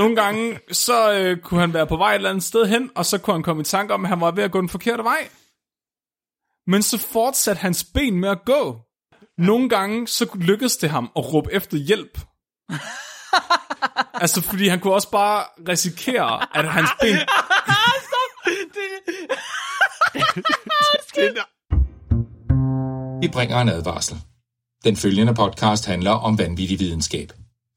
nogle gange, så øh, kunne han være på vej et eller andet sted hen, og så kunne han komme i tanke om, at han var ved at gå den forkerte vej. Men så fortsatte hans ben med at gå. Nogle gange, så lykkedes det ham at råbe efter hjælp. altså, fordi han kunne også bare risikere, at hans ben... Vi bringer en advarsel. Den følgende podcast handler om vanvittig videnskab.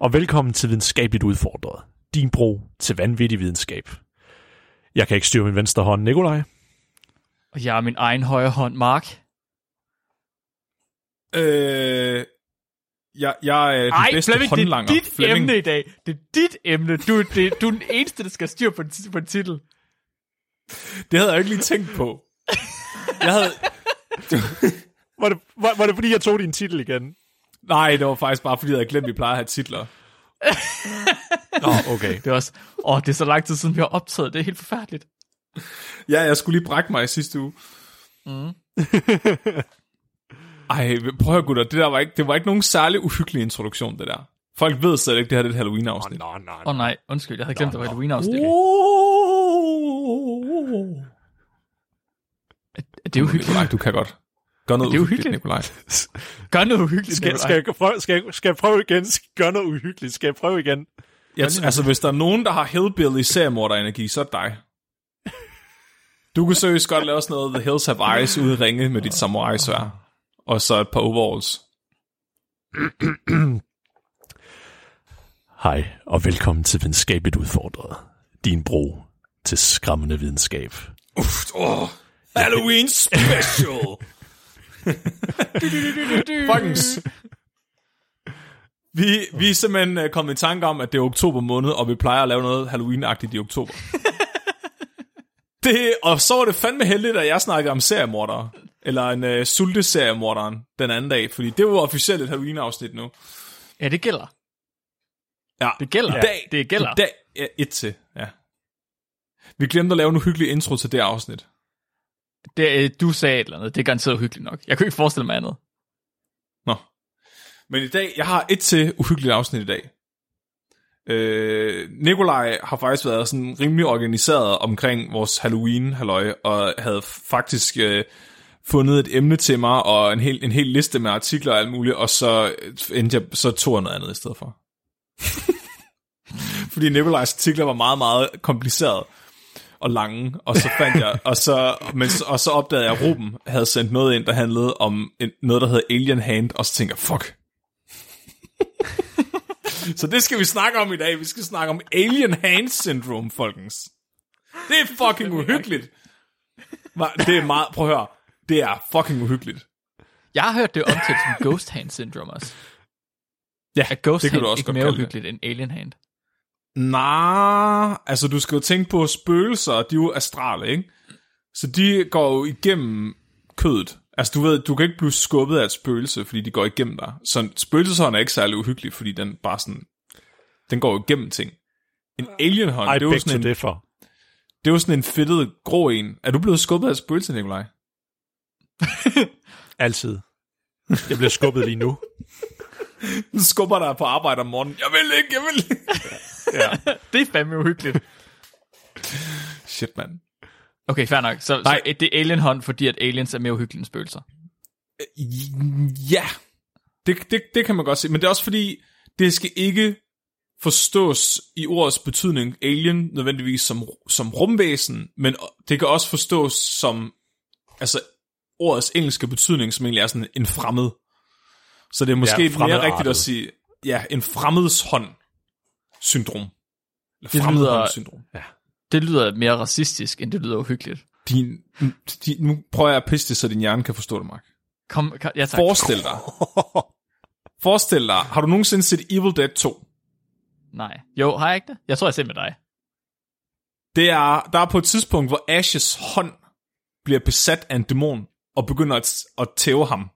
Og velkommen til Videnskabeligt Udfordret. Din bro til vanvittig videnskab. Jeg kan ikke styre min venstre hånd, Nikolaj. Og jeg er min egen højre hånd, Mark. Øh, jeg, jeg er den Ej, bedste Flemming, det er håndlanger. dit Flemming. emne i dag. Det er dit emne. Du, det, du er den eneste, der skal styre på, en- på en titel. Det havde jeg ikke lige tænkt på. Jeg havde... Var det, var, var det fordi, jeg tog din titel igen? Nej, det var faktisk bare, fordi jeg havde glemt, at vi plejer at have titler. Nå, okay. Det er også... Åh, det er så lang tid siden, vi har optaget. Det er helt forfærdeligt. Ja, jeg skulle lige brække mig i sidste uge. Mm. Ej, prøv at gutter. Det, der var ikke, det var ikke nogen særlig uhyggelig introduktion, det der. Folk ved slet ikke, det her er et Halloween-afsnit. Nå, nå, Åh oh, nej, undskyld. Jeg havde glemt, det var Halloween-afsnit. Det er uhyggeligt. Nikolaj, du kan godt. Gør noget Det er uhyggeligt, uhyggeligt. Nikolaj. Gør noget uhyggeligt, Skal, Nikolaj. skal, jeg prøve, skal, jeg, skal jeg prøve igen? Gøre noget uhyggeligt? Skal jeg prøve igen? Jeg, altså, hvis der er nogen, der har hillbilly seriemorder-energi, så er det dig. Du kan seriøst godt lave sådan noget The Hills Have Eyes ude ringe med dit samurai svær. Og så et par overalls. Hej, og velkommen til Videnskabeligt Udfordret. Din bro til skræmmende videnskab. Uff, åh, Halloween special! Folkens. Vi, vi er simpelthen uh, kommet i tanke om, at det er oktober måned, og vi plejer at lave noget Halloween-agtigt i oktober. det, og så var det fandme heldigt, at jeg snakkede om seriemordere. Eller en uh, sulte-seriemorderen den anden dag, fordi det var officielt et Halloween-afsnit nu. Ja, det gælder. Ja, Det gælder. I dag, Det gælder. I dag, ja, et til, ja. Vi glemte at lave en uhyggelig intro til det afsnit. Det, øh, du sagde et eller andet. Det er garanteret uhyggeligt nok. Jeg kunne ikke forestille mig andet. Nå. Men i dag, jeg har et til uhyggeligt afsnit i dag. Øh, Nikolaj har faktisk været sådan rimelig organiseret omkring vores halloween halløj og havde faktisk øh, fundet et emne til mig, og en hel, en hel liste med artikler og alt muligt, og så, øh, endte jeg, så tog jeg noget andet i stedet for. Fordi Nikolajs artikler var meget, meget kompliceret og lange, og så fandt jeg, og så, men, og så opdagede jeg, at Ruben havde sendt noget ind, der handlede om en, noget, der hedder Alien Hand, og så tænkte jeg, fuck. så det skal vi snakke om i dag. Vi skal snakke om Alien Hand Syndrome, folkens. Det er fucking uhyggeligt. Det er meget, prøv at høre, det er fucking uhyggeligt. Jeg har hørt det omtalt som ghost hand syndrome også. Ja, Er ghost det kan hand du også ikke mere uhyggeligt end alien hand? Nej, altså du skal jo tænke på spøgelser, de er jo astrale, ikke? Så de går jo igennem kødet. Altså du ved, du kan ikke blive skubbet af et spøgelse, fordi de går igennem dig. Så en spøgelseshånd er ikke særlig uhyggelig, fordi den bare sådan, den går jo igennem ting. En alienhånd, I det er, jo sådan en, differ. det er jo sådan en fedtet grå en. Er du blevet skubbet af et spøgelse, Nikolaj? Altid. Jeg bliver skubbet lige nu. Den skubber dig på arbejde om morgenen. Jeg vil ikke, jeg vil ikke. Ja. Det er fandme uhyggeligt. Shit, mand. Okay, fair nok. Så, Nej. så det er alien hånd, fordi at aliens er mere uhyggelige end spøgelser. Ja, det, det, det kan man godt se. Men det er også fordi, det skal ikke forstås i ordets betydning alien nødvendigvis som, som rumvæsen, men det kan også forstås som altså ordets engelske betydning, som egentlig er sådan en fremmed. Så det er måske Ja, ja, mere rigtigt at sige, ja, en fremmeds hånd syndrom. Eller Det fremmed lyder- hånd syndrom. Det lyder mere racistisk, end det lyder uhyggeligt. Din, din, nu prøver jeg at pisse det, så din hjerne kan forstå det, Mark. Kom, kom ja tak. Forestil dig. Forestil dig, har du nogensinde set Evil Dead 2? Nej. Jo, har jeg ikke det? Jeg tror, jeg ser med dig. Det er, der er på et tidspunkt, hvor Ashes hånd bliver besat af en dæmon, og begynder at, at tæve ham.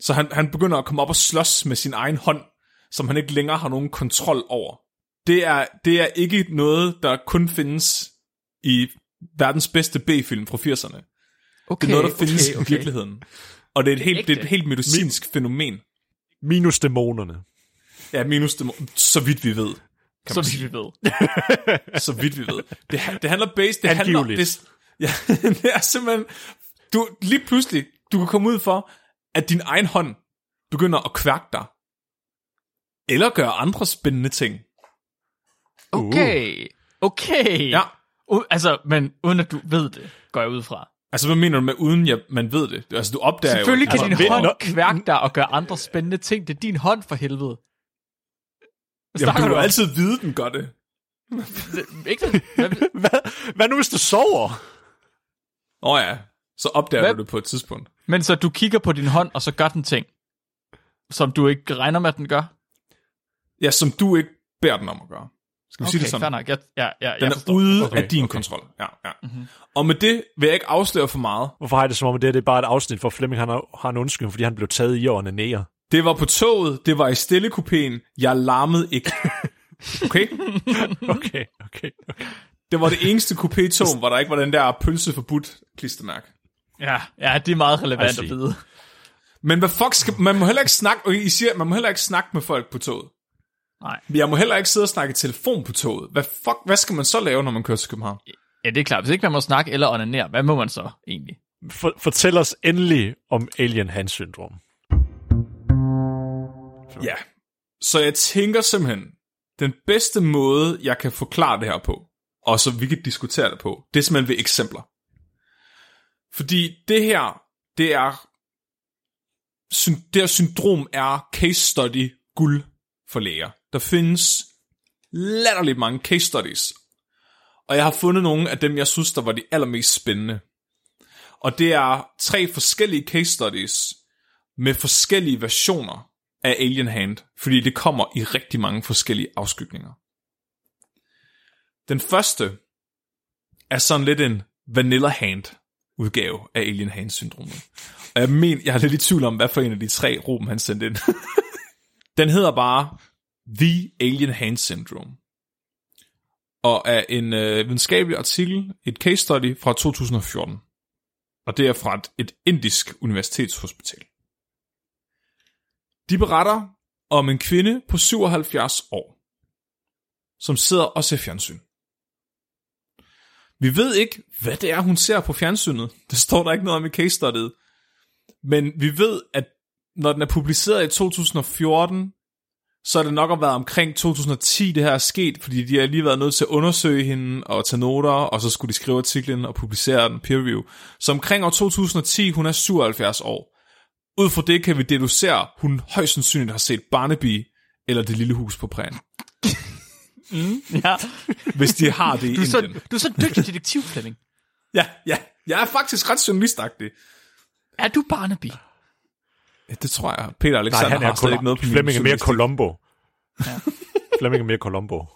Så han, han begynder at komme op og slås med sin egen hånd, som han ikke længere har nogen kontrol over. Det er, det er ikke noget, der kun findes i verdens bedste B-film fra 80'erne. Okay, Det er noget, der findes okay, okay. i virkeligheden. Og det er et helt, det er et helt medicinsk fænomen. Minus dæmonerne. Ja, minus det, så vidt vi ved. Kan Som sige. vi ved. så vidt vi ved. Det, det handler base, det handler, Angiveligt. det, ja, det er simpelthen, du, lige pludselig, du kan komme ud for, at din egen hånd begynder at kværke dig. Eller gøre andre spændende ting. Okay. Okay. Ja. U- altså, men uden at du ved det, går jeg ud fra. Altså, hvad mener du med, uden jeg, man ved det? Altså, du opdager Selvfølgelig jo... kan altså, din hånd Nå- kværke dig og gøre andre spændende ting. Det er din hånd for helvede. Jamen, du kan jo altid vide, den gør det. Ikke det? Hvad, Hvad, hvad nu, hvis du sover? Åh oh, ja, så opdager Hvad? du det på et tidspunkt. Men så du kigger på din hånd, og så gør den ting, som du ikke regner med, at den gør? Ja, som du ikke beder den om at gøre. Skal vi sige Okay, det fair sådan? nok. Jeg, ja, ja, Den jeg er ude Okay, af din okay. kontrol. Ja, ja. Mm-hmm. Og med det vil jeg ikke afsløre for meget. Hvorfor har jeg det som om, at det, her, det er bare et afsnit, hvor Flemming han har, har en undskyldning, fordi han blev taget i årene nære? Det var på toget, det var i stillekupéen, jeg larmede ikke. Okay? Okay, okay. okay. Det var det eneste kupé-tog, hvor der ikke var den der pølse forbudt klistermærke. Ja, ja, det er meget relevant at vide. Men hvad fuck skal, man må heller ikke snakke, og I siger, man må heller ikke snakke med folk på toget. Nej. Jeg må heller ikke sidde og snakke i telefon på toget. Hvad fuck, hvad skal man så lave, når man kører til København? Ja, det er klart. Hvis ikke man må snakke eller onanere, hvad må man så egentlig? For, fortæl os endelig om Alien Hans syndrom. Ja. Så jeg tænker simpelthen, den bedste måde, jeg kan forklare det her på, og så vi kan diskutere det på, det er simpelthen ved eksempler. Fordi det her, det er, det her syndrom er case study guld for læger. Der findes latterligt mange case studies, og jeg har fundet nogle af dem, jeg synes, der var de allermest spændende. Og det er tre forskellige case studies med forskellige versioner af Alien Hand, fordi det kommer i rigtig mange forskellige afskygninger. Den første er sådan lidt en Vanilla Hand udgave af Alien Hand syndromet. Og jeg mener, jeg er lidt i tvivl om, hvad for en af de tre Ruben han sendte ind. Den hedder bare The Alien Hand Syndrome. Og er en øh, videnskabelig artikel, et case study fra 2014. Og det er fra et, et indisk universitetshospital. De beretter om en kvinde på 77 år, som sidder og ser fjernsyn. Vi ved ikke, hvad det er, hun ser på fjernsynet. Det står der ikke noget om i case studiet. Men vi ved, at når den er publiceret i 2014, så er det nok at være omkring 2010, det her er sket, fordi de har lige været nødt til at undersøge hende og tage noter, og så skulle de skrive artiklen og publicere den peer review. Så omkring år 2010, hun er 77 år. Ud fra det kan vi deducere, hun højst sandsynligt har set Barnaby eller Det Lille Hus på Prærien. Ja. Hvis de har det i Du er, så, Indien. du er så dygtig detektiv, Flemming. Ja, ja. Jeg er faktisk ret journalistagtig. Er du Barnaby? Ja, det tror jeg. Peter Alexander Nej, han er har slet ikke noget på min Flemming er mere. Columbo. Ja. Flemming er mere Columbo.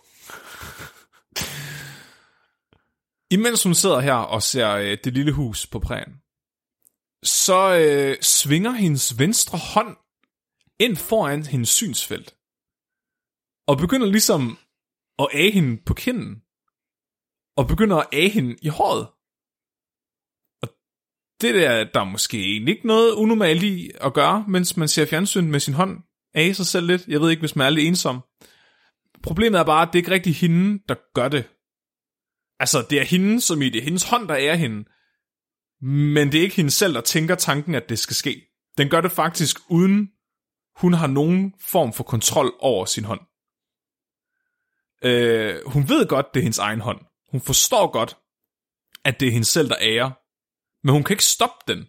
Imens hun sidder her og ser øh, det lille hus på prægen, så øh, svinger hendes venstre hånd ind foran hendes synsfelt. Og begynder ligesom og af hende på kinden. Og begynder at af hende i håret. Og det der, der er måske egentlig ikke noget unormalt i at gøre, mens man ser fjernsyn med sin hånd. af sig selv lidt. Jeg ved ikke, hvis man er lidt ensom. Problemet er bare, at det er ikke rigtig hende, der gør det. Altså, det er hende, som i det er hendes hånd, der er hende. Men det er ikke hende selv, der tænker tanken, at det skal ske. Den gør det faktisk uden hun har nogen form for kontrol over sin hånd. Øh, hun ved godt, det er hendes egen hånd. Hun forstår godt, at det er hende selv, der ærer. Men hun kan ikke stoppe den.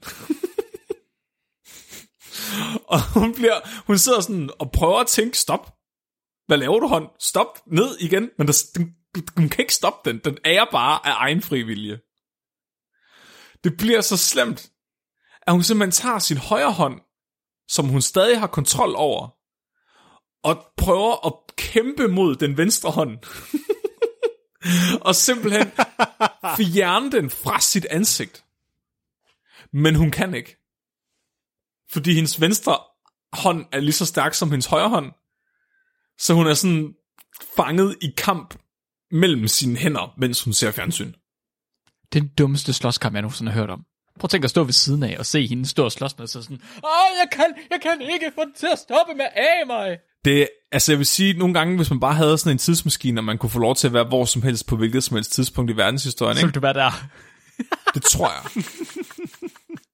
og hun, bliver, hun sidder sådan og prøver at tænke, stop. Hvad laver du, hånd? Stop, ned igen. Men der, den, hun kan ikke stoppe den. Den ærer bare af egen fri vilje. Det bliver så slemt, at hun simpelthen tager sin højre hånd, som hun stadig har kontrol over, og prøver at kæmpe mod den venstre hånd. og simpelthen fjerne den fra sit ansigt. Men hun kan ikke. Fordi hendes venstre hånd er lige så stærk som hendes højre hånd. Så hun er sådan fanget i kamp mellem sine hænder, mens hun ser fjernsyn. Den dummeste slåskamp, jeg nogensinde har hørt om. Prøv at tænke at stå ved siden af og se hende stå og slås med sig sådan, Åh, jeg kan, jeg kan ikke få den til at stoppe med af mig. Det, altså jeg vil sige, nogle gange, hvis man bare havde sådan en tidsmaskine, og man kunne få lov til at være hvor som helst på hvilket som helst tidspunkt i verdenshistorien, Så ikke? vil du være der. det tror jeg.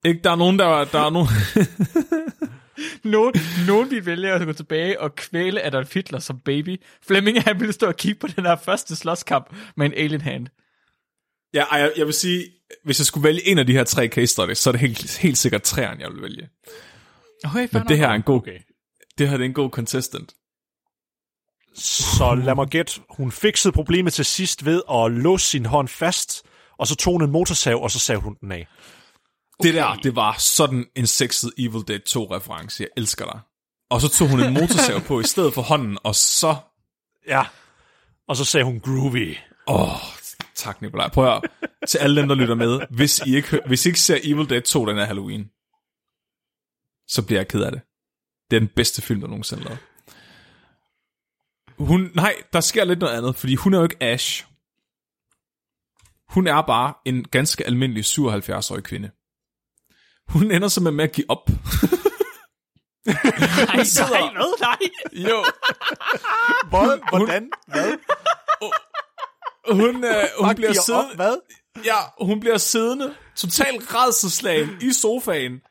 ikke, der er nogen, der, der er nogen, Nogen, nogen vil vælge at gå tilbage og kvæle Adolf Hitler som baby. Flemming, han ville stå og kigge på den her første slåskamp med en alien hand. Ja, jeg, jeg vil sige, hvis jeg skulle vælge en af de her tre case studies, så er det helt, helt sikkert træerne, jeg vil vælge. Okay, Men det her er en god, Okay. Det her er en god contestant. Så lad mig gætte. Hun fikset problemet til sidst ved at låse sin hånd fast, og så tog hun en motorsav, og så sav hun den af. Det der, det var sådan en sexet Evil Dead 2-reference. Jeg elsker dig. Og så tog hun en motorsav på i stedet for hånden, og så... Ja. Og så sagde hun groovy. Åh, oh, tak Nikolaj. Prøv at høre. Til alle dem, der lytter med. Hvis I ikke, hvis I ikke ser Evil Dead 2 den her Halloween, så bliver jeg ked af det. Det er den bedste film, der nogensinde er lavet. Hun, nej, der sker lidt noget andet, fordi hun er jo ikke Ash. Hun er bare en ganske almindelig 77-årig kvinde. Hun ender simpelthen med at give op. Nej, sidder- nej, hvad? Nej. Jo? Hvordan? Hvad? hun, øh, hun bliver siddende... op, Hvad? Ja, hun bliver siddende, totalt redselslagen i sofaen,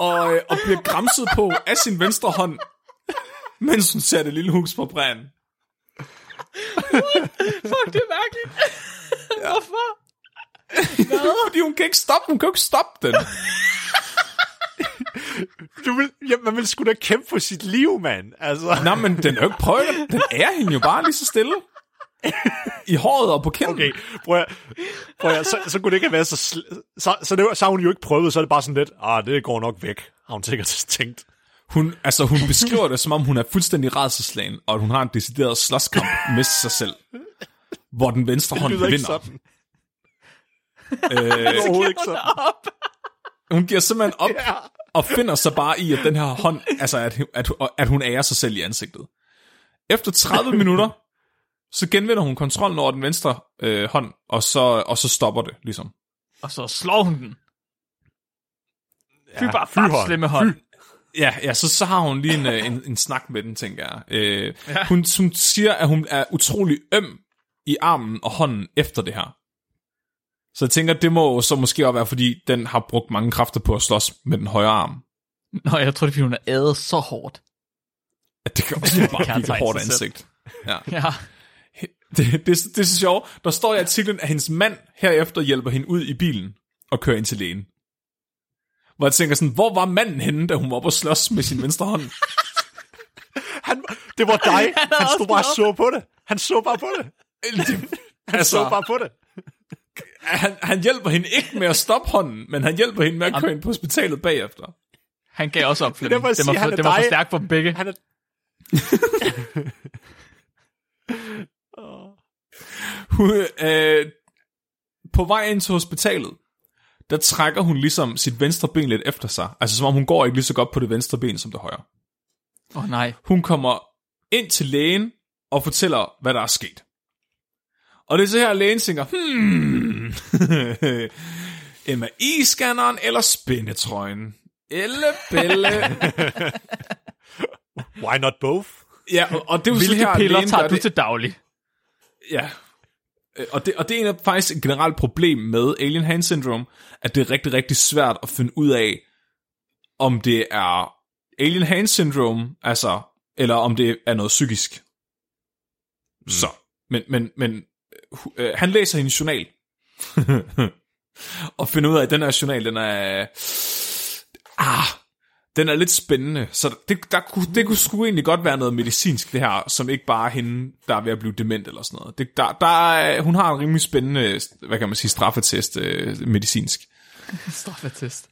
og, øh, og bliver græmset på af sin venstre hånd, mens hun ser det lille hus på branden. Fuck, det er mærkeligt. Hvorfor? Fordi hun kan ikke stoppe, hun kan ikke stoppe den. Du vil, ja, man vil sgu da kæmpe for sit liv, mand. Altså. Nå, men den er jo ikke prøvet, den er hende jo bare lige så stille. I håret og på kinden. Okay, prøv at, prøv at, så, så kunne det ikke have været så... Sl- så, så, det, så har hun jo ikke prøvet, så er det bare sådan lidt, ah, det går nok væk, har hun sikkert tænkt. Hun, altså, hun beskriver det, som om hun er fuldstændig redselslagen, og at hun har en decideret slåskamp med sig selv, hvor den venstre hånd lyder ikke vinder. sådan. Øh, Overhovedet ikke sådan. hun giver simpelthen op, Ja. og finder sig bare i, at den her hånd, altså at, at, at hun ærer sig selv i ansigtet. Efter 30 minutter, så genvinder hun kontrollen over den venstre øh, hånd, og så, og så stopper det, ligesom. Og så slår hun den. Fy bare fyhånd. bare slemme hånd. Ja, ja så, så har hun lige en, øh, en, en snak med den, tænker jeg. Øh, ja. hun, hun siger, at hun er utrolig øm i armen og hånden efter det her. Så jeg tænker, det må så måske også være, fordi den har brugt mange kræfter på at slås med den højre arm. Nå, jeg tror det er, fordi hun er ædet så hårdt. At det kan også være bare virkelig tegne hårdt ansigt. Ja. Ja. Det, det, det er så sjovt. Der står i artiklen, at hendes mand herefter hjælper hende ud i bilen og kører ind til lægen. Hvor jeg tænker sådan, hvor var manden henne, da hun var oppe og slås med sin venstre hånd? Han, det var dig. Han, også stod bare og så på det. Han så bare på det. Han altså, så bare på det. han, han hjælper hende ikke med at stoppe hånden, men han hjælper hende med at køre ind på hospitalet bagefter. Han gav også op, Flemming. jeg Det var, for, han det var for stærkt for dem begge. Han er... Hun, øh, på vej ind til hospitalet, der trækker hun ligesom sit venstre ben lidt efter sig. Altså som om hun går ikke lige så godt på det venstre ben som det højre. Åh oh, nej. Hun kommer ind til lægen og fortæller, hvad der er sket. Og det er så her, at lægen tænker, hmm, MRI-scanneren eller spændetrøjen? Elle belle. Why not both? ja, og, det er jo så Hvilke her, piller lægen tager du det. til daglig? Ja. Øh, Og det, og det er en af, faktisk et generelt problem med Alien Hand Syndrome, at det er rigtig, rigtig svært at finde ud af, om det er Alien Hand Syndrome, altså, eller om det er noget psykisk. Mm. Så, men, men, men øh, han læser hendes journal, og finder ud af, at den her journal, den er, ah, den er lidt spændende, så det, der, kunne- det kunne sgu egentlig godt være noget medicinsk, det her, som ikke bare er hende, der er ved at blive dement eller sådan noget. Det, der, der er, hun har en rimelig spændende, hvad kan man sige, straffetest øh, medicinsk. Straffetest.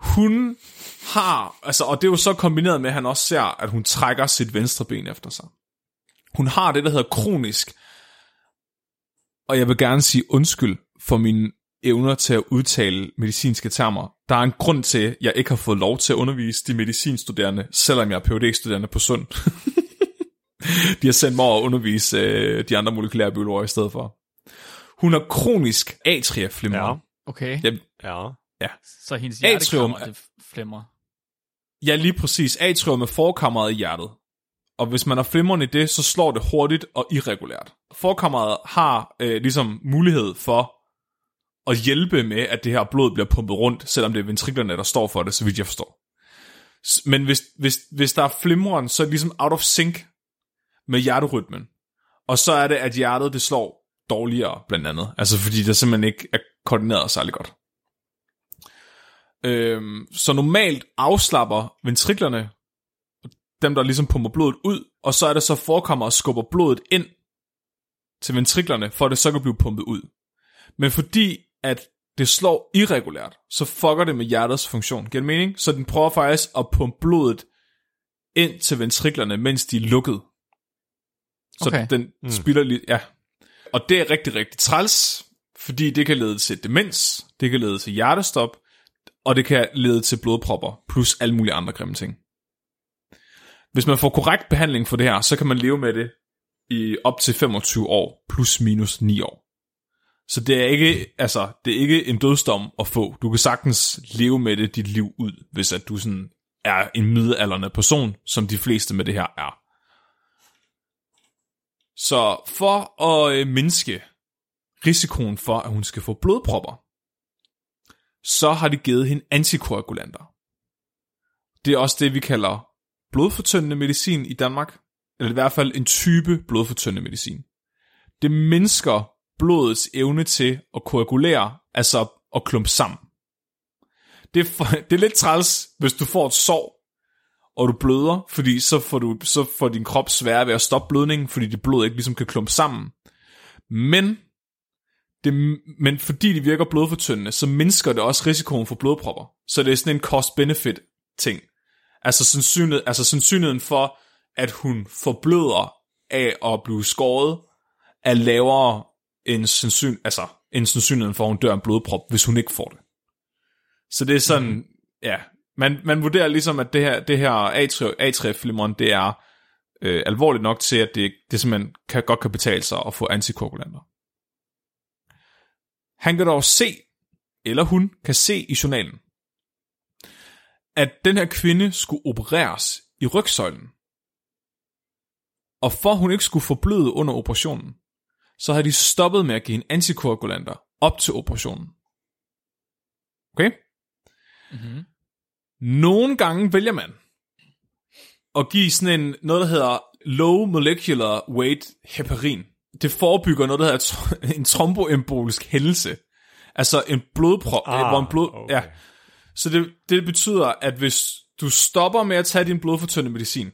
Hun har, altså, og det er jo så kombineret med, at han også ser, at hun trækker sit venstre ben efter sig. Hun har det, der hedder kronisk, og jeg vil gerne sige undskyld for mine evner til at udtale medicinske termer. Der er en grund til, at jeg ikke har fået lov til at undervise de medicinstuderende, selvom jeg er phd studerende på Sund. de har sendt mig over at undervise øh, de andre molekylære biologer i stedet for. Hun har kronisk atriaflimmer. Ja. Okay. Jeg, Ja. Så hendes Atrium hjertekammer, det flimrer. Ja, lige præcis. Atrium er forkammeret i hjertet. Og hvis man har flimmeren i det, så slår det hurtigt og irregulært. Forkammeret har øh, ligesom mulighed for at hjælpe med, at det her blod bliver pumpet rundt, selvom det er ventriklerne, der står for det, så vidt jeg forstår. Men hvis, hvis, hvis der er flimren, så er det ligesom out of sync med hjerterytmen. Og så er det, at hjertet det slår dårligere, blandt andet. Altså fordi der simpelthen ikke er koordineret særlig godt. Øhm, så normalt afslapper ventriklerne, dem der ligesom pumper blodet ud, og så er det så forekommer og skubber blodet ind til ventriklerne, for at det så kan blive pumpet ud. Men fordi at det slår irregulært, så fucker det med hjertets funktion. Giver det mening? Så den prøver faktisk at pumpe blodet ind til ventriklerne, mens de er lukket. Så Okay. den mm. spiller lidt, ja. Og det er rigtig, rigtig træls, fordi det kan lede til demens, det kan lede til hjertestop, og det kan lede til blodpropper, plus alle mulige andre grimme ting. Hvis man får korrekt behandling for det her, så kan man leve med det i op til 25 år, plus minus 9 år. Så det er ikke, altså, det er ikke en dødsdom at få. Du kan sagtens leve med det dit liv ud, hvis at du sådan er en middelalderne person, som de fleste med det her er. Så for at øh, mindske risikoen for, at hun skal få blodpropper, så har de givet hende antikoagulanter. Det er også det, vi kalder blodfortyndende medicin i Danmark, eller i hvert fald en type blodfortyndende medicin. Det mindsker blodets evne til at koagulere, altså at klumpe sammen. Det er, for, det er lidt træls, hvis du får et sår, og du bløder, fordi så får, du, så får din krop svær ved at stoppe blødningen, fordi dit blod ikke ligesom kan klumpe sammen. Men, det, men fordi de virker blodfortyndende, så mindsker det også risikoen for blodpropper. Så det er sådan en cost-benefit ting. Altså, sandsynlighed, altså sandsynligheden for, at hun forbløder af at blive skåret, er lavere end, sandsyn, altså, end sandsynligheden for, at hun dør af en blodprop, hvis hun ikke får det. Så det er sådan, mm. ja, man, man vurderer ligesom, at det her, det her atrieflimon, det er øh, alvorligt nok til, at det, det simpelthen kan, godt kan betale sig at få antikoagulanter. Han kan dog se, eller hun kan se i journalen, at den her kvinde skulle opereres i rygsøjlen. Og for hun ikke skulle forbløde under operationen, så har de stoppet med at give en antikoagulanter op til operationen. Okay? Mm-hmm. Nogle gange vælger man at give sådan en, noget, der hedder low molecular weight heparin. Det forebygger noget, der hedder en tromboembolisk hændelse. Altså en blodprop, ah, hvor en blod... okay. Ja. Så det, det betyder, at hvis du stopper med at tage din blodfortyndende medicin,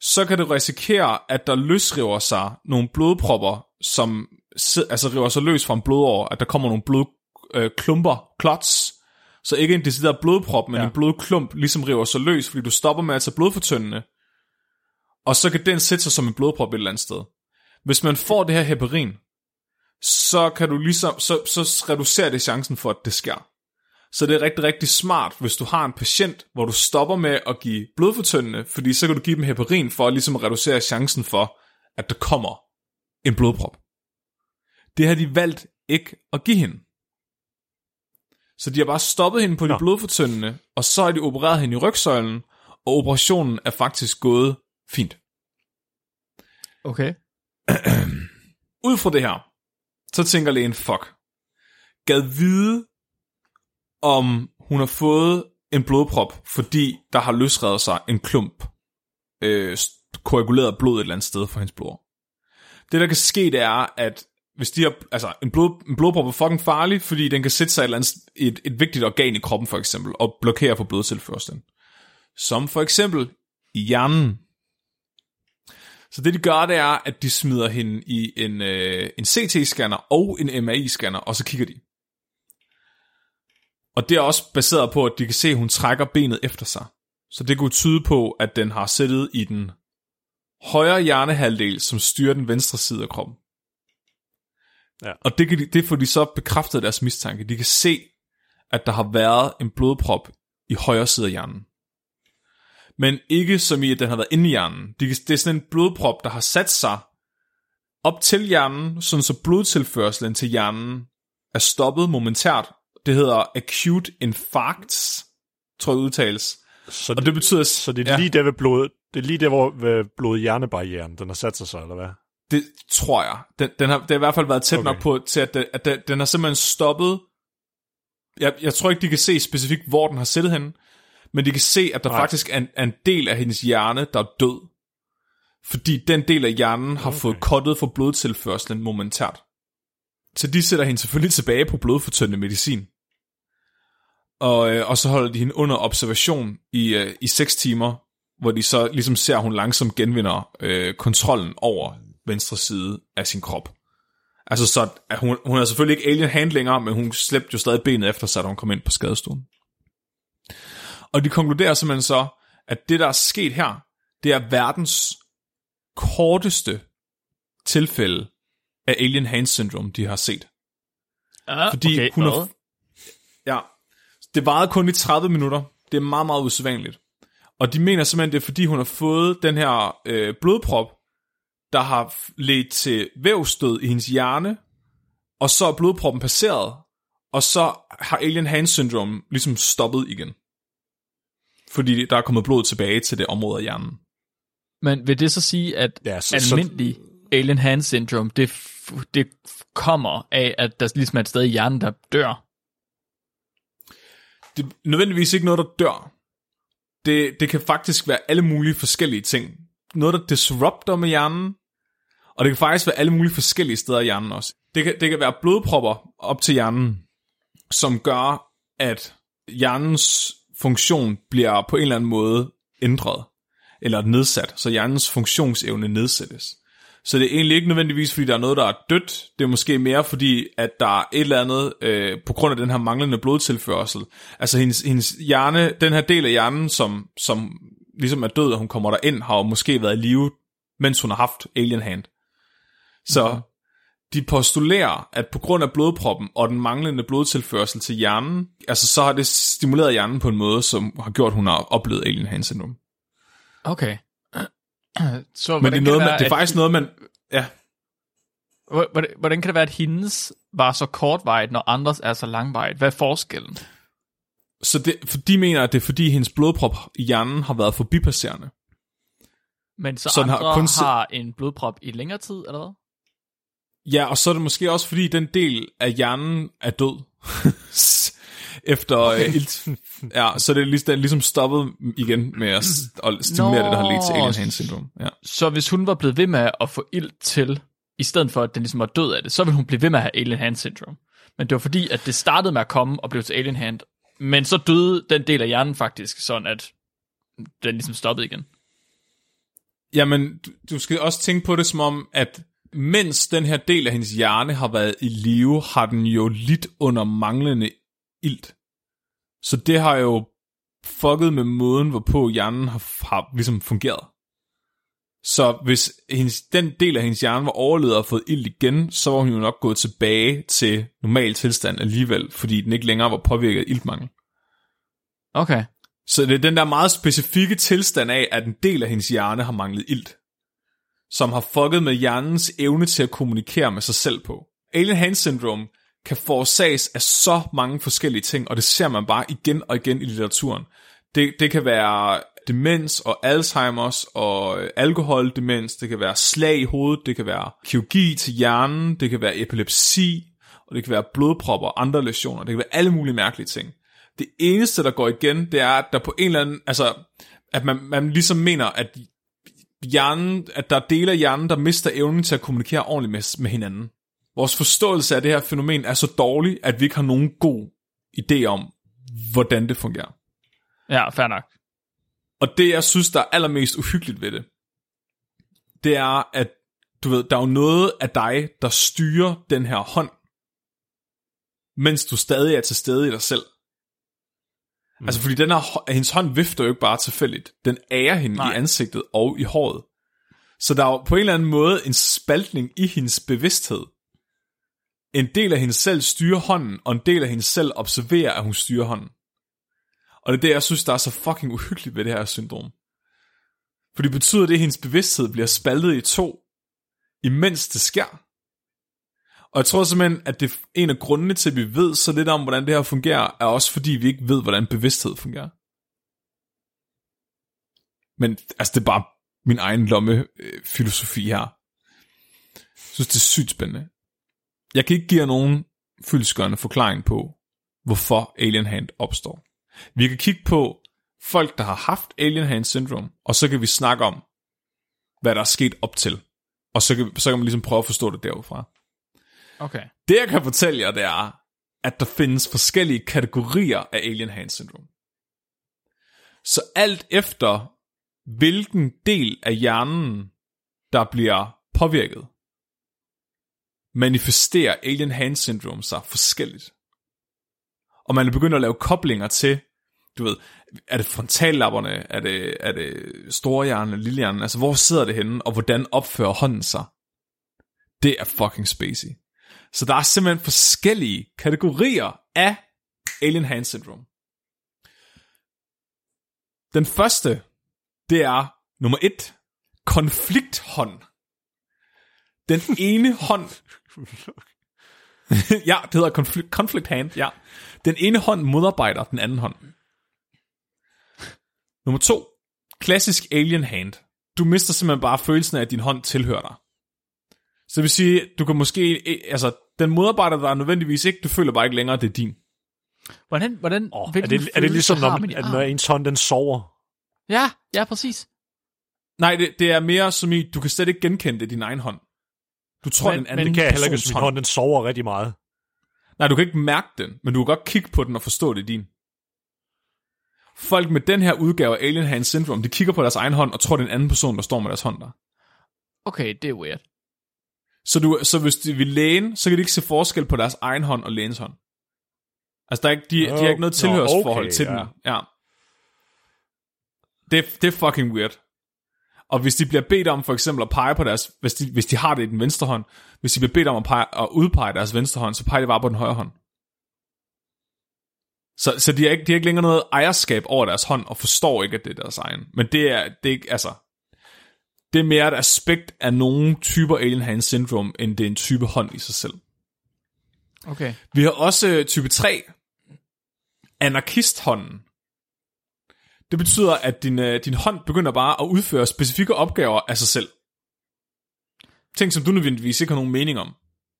så kan du risikere, at der løsriver sig nogle blodpropper, som altså river sig løs fra en blodår, at der kommer nogle blodklumper, øh, klots, så ikke en decideret blodprop, men Ja. en blodklump ligesom river sig løs, fordi du stopper med at tage blodfortyndende, og så kan den sætte sig som en blodprop et eller andet sted. Hvis man får det her heparin, så kan du ligesom, så, så reducerer det chancen for, at det sker. Så det er rigtig, rigtig smart, hvis du har en patient, hvor du stopper med at give blodfortyndende, fordi så kan du give dem heparin for ligesom at reducere chancen for, at der kommer en blodprop. Det har de valgt ikke at give hende. Så de har bare stoppet hende på de Nå. blodfortyndende, og så har de opereret hende i rygsøjlen, og operationen er faktisk gået fint. Okay. Ud fra det her, så tænker lægen, fuck, gad vide, om hun har fået en blodprop, fordi der har løsredet sig en klump øh, koaguleret blod et eller andet sted for hendes blod. Det, der kan ske, det er, at hvis de har, altså, en, blod, en blodprop er fucking farlig, fordi den kan sætte sig et, eller andet, et, et vigtigt organ i kroppen, for eksempel, og blokere for blodtilførslen. Som for eksempel i hjernen. Så det, de gør, det er, at de smider hende i en, øh, en CT-scanner og en MRI-scanner, og så kigger de. Og det er også baseret på, at de kan se, at hun trækker benet efter sig. Så det kunne tyde på, at den har siddet i den højre hjernehalvdel, som styrer den venstre side af kroppen. Ja. Og det, kan de, det får de så bekræftet deres mistanke. De kan se, at der har været en blodprop i højre side af hjernen. Men ikke som i, at den har været inde i hjernen. De kan, det er sådan en blodprop, der har sat sig op til hjernen, sådan så blodtilførselen til hjernen er stoppet momentært. Det hedder acute infarcts, tror jeg udtales. Så Og det betyder... Så det er ja. lige der ved blodet, det er lige der, hvor blod-hjernebarrieren, den har sat sig eller hvad? Det tror jeg. Den, den har, det har i hvert fald været tæt okay. Nok på, til at, den, at den, den har simpelthen stoppet. Jeg, jeg tror ikke, de kan se specifikt, hvor den har siddet henne, men de kan se, at der Nej. faktisk er en, er en del af hendes hjerne, der er død. Fordi den del af hjernen har okay. Fået kottet for blodtilførselen momentært. Så de sætter hende selvfølgelig tilbage på blodfortyndende medicin. Og, øh, og så holder de hende under observation i, øh, i 6 timer, hvor de så ligesom ser, at hun langsomt genvinder øh, kontrollen over venstre side af sin krop. Altså så, at hun, hun er selvfølgelig ikke alien hand længere, men hun slæbte jo stadig benet efter sig, da hun kom ind på skadestuen. Og de konkluderer simpelthen så, at det, der er sket her, det er verdens korteste tilfælde af alien hand syndrome, de har set. Ah, Fordi okay, hun er? Ja, det varede kun i 30 minutter. Det er meget, meget usædvanligt. Og de mener simpelthen, det er fordi, hun har fået den her øh, blodprop, der har ledt til vævstød i hendes hjerne, og så er blodproppen passeret, og så har alien hand syndrome ligesom stoppet igen. Fordi der er kommet blod tilbage til det område af hjernen. Men vil det så sige, at Ja, så- almindelig alien hand syndrome, det, det kommer af, at der ligesom er et sted i hjernen, der dør? det er nødvendigvis ikke noget, der dør. Det, det kan faktisk være alle mulige forskellige ting. Noget, der disrupter med hjernen, og det kan faktisk være alle mulige forskellige steder i hjernen også. Det kan, det kan være blodpropper op til hjernen, som gør, at hjernens funktion bliver på en eller anden måde ændret, eller nedsat, så hjernens funktionsevne nedsættes. Så det er egentlig ikke nødvendigvis, fordi der er noget, der er dødt. Det er måske mere fordi, at der er et eller andet, øh, på grund af den her manglende blodtilførsel. Altså hendes, hendes hjerne, den her del af hjernen, som, som ligesom er død, og hun kommer der ind, har jo måske været i live, mens hun har haft alien hand. Så mm-hmm. de postulerer, at på grund af blodproppen og den manglende blodtilførsel til hjernen, altså så har det stimuleret hjernen på en måde, som har gjort, at hun har oplevet alien hand syndrome. Okay. Så Men det er, noget, man, være, det er at- faktisk noget, man... Ja, Hvordan, hvordan kan det være, at hendes var så kortvarigt, når andres er så langvarigt? Hvad er forskellen? Så det, for de mener, at det er fordi, hendes blodprop i hjernen har været forbipasserende. Men så, Så andre har, kun har en blodprop i længere tid, eller hvad? Ja, og så er det måske også fordi, den del af hjernen er død. Efter okay. øh, ilt. Ja, så det er ligesom, ligesom stoppet igen med at, s- at stimulere Nå. det, der har ledt til alien hand syndrome. Ja. Så hvis hun var blevet ved med at få ild til, i stedet for at den ligesom var død af det, så ville hun blive ved med at have alien hand syndrome. Men det var fordi, at det startede med at komme og blev til alien hand, men så døde den del af hjernen faktisk, sådan at den ligesom stoppede igen. Jamen, du, du skal også tænke på det som om, at mens den her del af hendes hjerne har været i live, har den jo lidt under manglende ilt. Så det har jo fucket med måden, hvorpå hjernen har, har ligesom fungeret. Så hvis hendes, den del af hendes hjerne var overlevet og fået ild igen, så var hun jo nok gået tilbage til normal tilstand alligevel, fordi den ikke længere var påvirket af iltmangel. Okay. Så det er den der meget specifikke tilstand af, at en del af hendes hjerne har manglet ilt, som har fucket med hjernens evne til at kommunikere med sig selv på. Alien hand syndrome kan forårsages af så mange forskellige ting, og det ser man bare igen og igen i litteraturen. Det, det kan være demens og Alzheimer's og øh, alkoholdemens, det kan være slag i hovedet, det kan være kirurgi til hjernen, det kan være epilepsi, og det kan være blodpropper og andre lesioner, det kan være alle mulige mærkelige ting. Det eneste, der går igen, det er, at der på en eller anden, altså, at man, man ligesom mener, at hjernen, at der er dele af hjernen, der mister evnen til at kommunikere ordentligt med, med hinanden. Vores forståelse af det her fænomen er så dårlig, at vi ikke har nogen god idé om, hvordan det fungerer. Ja, fair nok. Og det, jeg synes, der er allermest uhyggeligt ved det, det er, at du ved, der er jo noget af dig, der styrer den her hånd, mens du stadig er til stede i dig selv. Mm. Altså, fordi den her, hendes hånd vifter jo ikke bare tilfældigt. Den ærer hende Nej. i ansigtet og i håret. Så der er jo på en eller anden måde en spaltning i hendes bevidsthed. En del af hende selv styrer hånden, og en del af hende selv observerer, at hun styrer hånden. Og det er det, jeg synes, der er så fucking uhyggeligt ved det her syndrom. For det betyder, det, at hendes bevidsthed bliver spaltet i to, imens det sker. Og jeg tror simpelthen, at det en af grundene til, at vi ved så lidt om, hvordan det her fungerer, er også fordi, vi ikke ved, hvordan bevidsthed fungerer. Men altså, det er bare min egen lomme øh, filosofi her. Jeg synes, det er sygt spændende. Jeg kan ikke give jer nogen fyldskørende forklaring på, hvorfor Alien Hand opstår. Vi kan kigge på folk, der har haft Alien Hand Syndrome, og så kan vi snakke om, hvad der er sket op til. Og så kan, så kan man ligesom prøve at forstå det derfra. Okay. Det jeg kan fortælle jer, det er, at der findes forskellige kategorier af Alien Hand Syndrome. Så alt efter, hvilken del af hjernen, der bliver påvirket, manifesterer Alien Hand Syndrome sig forskelligt. Og man er begyndt at lave koblinger til, du ved, er det frontallapperne, er det, er det storhjernen, lillehjernen, altså hvor sidder det henne, og hvordan opfører hånden sig? Det er fucking spacey. Så der er simpelthen forskellige kategorier af Alien Hand Syndrome. Den første, det er nummer et, konflikthånd. Den ene hånd... ja, det hedder conflict, conflict hand, ja. Den ene hånd modarbejder den anden hånd. Nummer to, klassisk alien hand. Du mister simpelthen bare følelsen af, at din hånd tilhører dig. Så det vil sige, du kan måske, altså, den modarbejder dig nødvendigvis ikke, du føler bare ikke længere, at det er din. Hvordan, hvordan, oh, er, det, er det ligesom, når, man, at når ens hånd den sover? Ja, ja, præcis. Nej, det, det er mere som i, du kan slet ikke genkende det din egen hånd. Du tror, men, den anden men kan heller ikke, min hånd den sover rigtig meget. Nej, du kan ikke mærke den, men du kan godt kigge på den og forstå det er din. Folk med den her udgave af Alien Hand Syndrome, de kigger på deres egen hånd og tror, det er en anden person, der står med deres hånd der. Okay, det er weird. Så, du, så hvis de vil læne, så kan de ikke se forskel på deres egen hånd og lægens hånd. Altså, der er ikke, de, de har ikke noget tilhørsforhold okay, til ja. den. Ja. Det, det er fucking weird. Og hvis de bliver bedt om for eksempel at pege på deres, hvis de, hvis de har det i den venstre hånd, hvis de bliver bedt om at, pege, at udpege deres venstre hånd, så peger de bare på den højre hånd. Så, så de, har ikke, de har ikke længere noget ejerskab over deres hånd, og forstår ikke, at det er deres egen. Men det er, det er ikke, altså, det er mere et aspekt af nogle typer alien hand syndrome, end det er en type hånd i sig selv. Okay. Vi har også type 3, anarkisthånden. Det betyder, at din, øh, din hånd begynder bare at udføre specifikke opgaver af sig selv. Ting, som du nødvendigvis ikke har nogen mening om.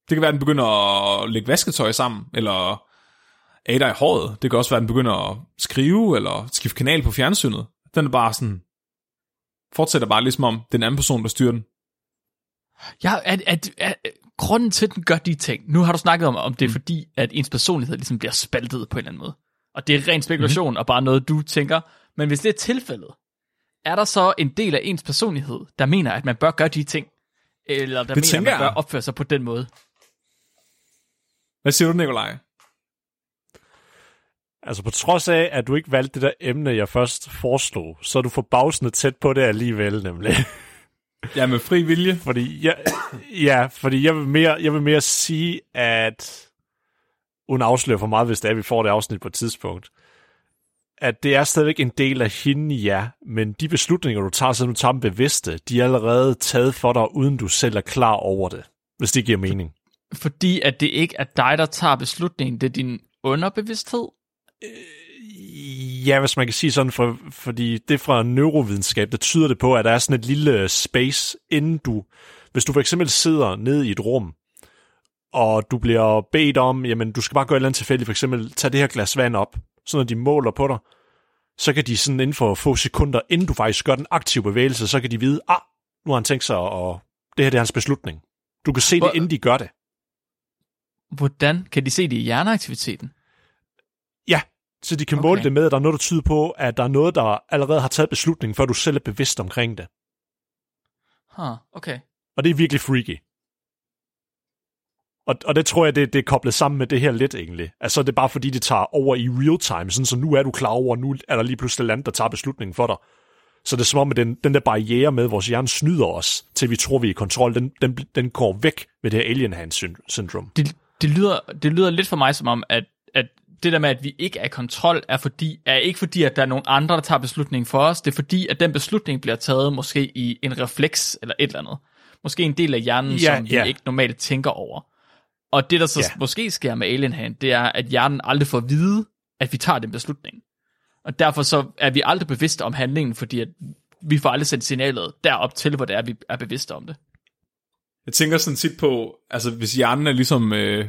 Det kan være, at den begynder at lægge vasketøj sammen, eller dig i håret. Det kan også være, at den begynder at skrive, eller skifte kanal på fjernsynet. Den er bare sådan, fortsætter bare ligesom om den anden person, der styrer den. Ja, at, at, at, grunden til, at den gør de ting, nu har du snakket om, om det er mm. fordi, at ens personlighed ligesom bliver spaltet på en eller anden måde. Og det er ren spekulation, mm. og bare noget, du tænker. Men hvis det er tilfældet, er der så en del af ens personlighed, der mener, at man bør gøre de ting? Eller der det mener, at man bør opføre sig på den måde? Hvad siger du, Nikolaj? Altså på trods af, at du ikke valgte det der emne, jeg først foreslog, så er du forbavsende tæt på det alligevel, nemlig. Ja, med fri vilje. Fordi jeg, ja, fordi jeg vil, mere, jeg vil mere sige, at uden afsløre for meget, hvis det er, at vi får det afsnit på et tidspunkt, at det er stadigvæk en del af hende, ja, men de beslutninger, du tager, så du tager dem bevidste, de er allerede taget for dig, uden du selv er klar over det, hvis det giver mening. Fordi at det ikke er dig, der tager beslutningen, det er din underbevidsthed? Øh, ja, hvis man kan sige sådan, for, fordi det fra neurovidenskab, der tyder det på, at der er sådan et lille space, inden du, hvis du for eksempel sidder nede i et rum, og du bliver bedt om, jamen du skal bare gøre et eller andet tilfældigt, for eksempel tage det her glas vand op, så når de måler på dig, så kan de sådan inden for få sekunder, inden du faktisk gør den aktive bevægelse, så kan de vide, ah, nu har han tænkt sig, og det her det er hans beslutning. Du kan se det, inden de gør det. Hvordan kan de se det i hjerneaktiviteten? Ja, så de kan okay. måle det med, at der er noget, der tyder på, at der er noget, der allerede har taget beslutningen, før du selv er bevidst omkring det. Huh, okay. Og det er virkelig freaky. Og, og det tror jeg, det, det er koblet sammen med det her lidt egentlig. Altså det er bare fordi, det tager over i real time, sådan så nu er du klar over, nu er der lige pludselig land, der tager beslutningen for dig. Så det er som om, at den, den der barriere med, at vores hjerne snyder os, til vi tror, vi er i kontrol, den, den, den går væk med det her alien hand syn- syndrom. Det, det, lyder, det lyder lidt for mig som om, at, at det der med, at vi ikke er i kontrol, er, fordi, er ikke fordi, at der er nogen andre, der tager beslutningen for os. Det er fordi, at den beslutning bliver taget måske i en refleks eller et eller andet. Måske en del af hjernen, Ja, som vi ja. ikke normalt tænker over. Og det, der så Ja. måske sker med Alien Hand, det er, at hjernen aldrig får at vide, at vi tager den beslutning. Og derfor så er vi aldrig bevidste om handlingen, fordi at vi får aldrig sendt signalet derop til, hvor det er, vi er bevidste om det. Jeg tænker sådan tit på, altså hvis hjernen er ligesom øh,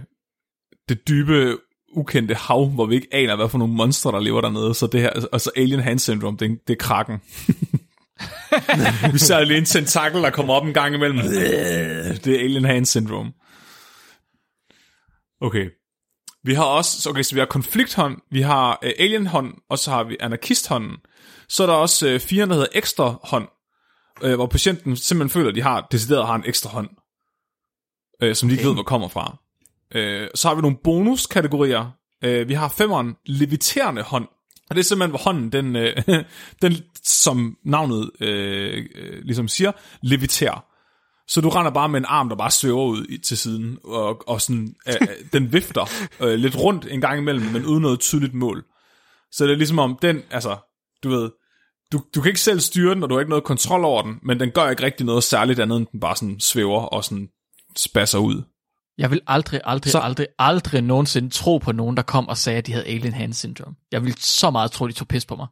det dybe, ukendte hav, hvor vi ikke aner, hvad for nogle monstre, der lever dernede, så det her, og så Alien Hand Syndrome, det, er- det er krakken. vi ser lige en tentakel, der kommer op en gang imellem. Det er Alien Hand Syndrome. Okay. Vi har også, så okay, så vi har konflikthånd, vi har øh, alienhånd, og så har vi anarkisthånden. Så er der også øh, fire, der hedder ekstra hånd, øh, hvor patienten simpelthen føler, at de har, decideret har en ekstra hånd, øh, som de ikke ved, hvor kommer fra. Øh, så har vi nogle bonuskategorier. Øh, vi har femeren, leviterende hånd. Og det er simpelthen, hvor hånden, den, øh, den som navnet øh, øh, ligesom siger, leviterer. Så du render bare med en arm, der bare svæver ud til siden, og, og sådan, øh, øh, den vifter øh, lidt rundt en gang imellem, men uden noget tydeligt mål. Så det er ligesom om, den, altså, du ved, du, du kan ikke selv styre den, og du har ikke noget kontrol over den, men den gør ikke rigtig noget særligt andet, end den bare sådan svæver og sådan spasser ud. Jeg vil aldrig, aldrig, så... aldrig, aldrig nogensinde tro på nogen, der kom og sagde, at de havde alien hand syndrome. Jeg vil så meget tro, de tog pis på mig.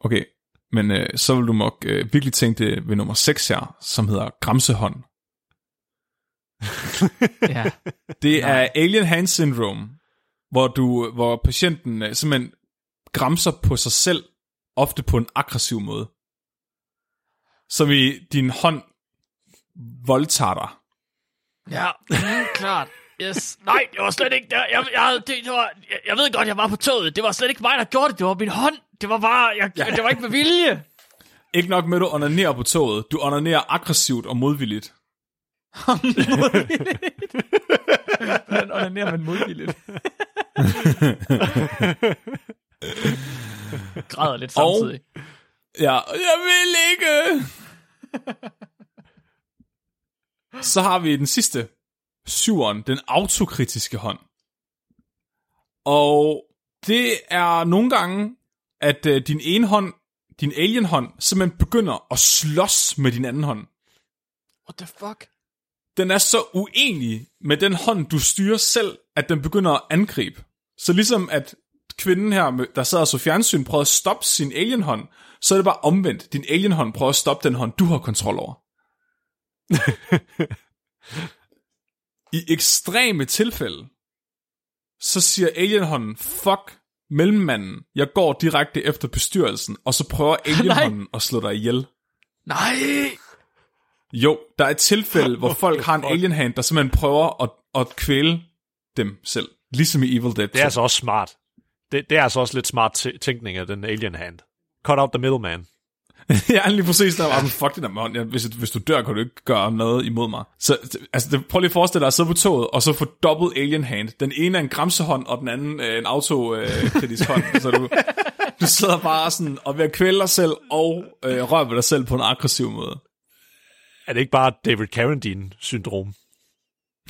Okay, men øh, så vil du nok øh, virkelig tænke det ved nummer 6 her, som hedder Gramsehånd. Ja. Det Nej. er Alien Hand Syndrome, hvor, du, hvor patienten øh, simpelthen gramser på sig selv, ofte på en aggressiv måde. Som i din hånd voldtager dig. ja, klart. Yes. Nej, det var slet ikke der. Jeg, jeg, det, det var, jeg, jeg ved godt, jeg var på toget. Det var slet ikke mig, der gjorde det. Det var min hånd. Det var bare, jeg, ja. det var ikke med vilje. Ikke nok med, at du onanerer på toget. Du onanerer aggressivt og modvilligt. Hvordan onanerer man modvilligt? Græder lidt Og- samtidig. Ja, jeg vil ikke. Så har vi den sidste. Syveren, den autokritiske hånd. Og det er nogle gange, at øh, din ene hånd, din alienhånd, simpelthen begynder at slås med din anden hånd. What the fuck? Den er så uenig med den hånd, du styrer selv, at den begynder at angribe. Så ligesom at kvinden her, der sad og så fjernsyn, prøvede at stoppe sin alienhånd, så er det bare omvendt. Din alienhånd prøver at stoppe den hånd, du har kontrol over. I ekstreme tilfælde, så siger alienhånden, fuck mellemmanden, jeg går direkte efter bestyrelsen, og så prøver alienhånden at slå dig ihjel. Nej! Jo, der er et tilfælde, hvor folk har en alienhand, der simpelthen prøver at, at kvæle dem selv. Ligesom i Evil Dead 2. Det er altså også smart. Det, det er altså også lidt smart tæ- tænkning af den alien hand. Cut out the middleman. ja, lige præcis. Der var, fuck det der. Ja, hvis, hvis du dør, kan du ikke gøre noget imod mig. Så altså, det, prøv lige at forestille dig at sidde på toget, og så få dobbelt alien hand. Den ene er en gramsehånd, og den anden øh, en autokritisk hånd. Så du, du sidder bare sådan og ved at kvæle dig selv, og øh, røre ved dig selv på en aggressiv måde. Er det ikke bare David Carradine-syndrom?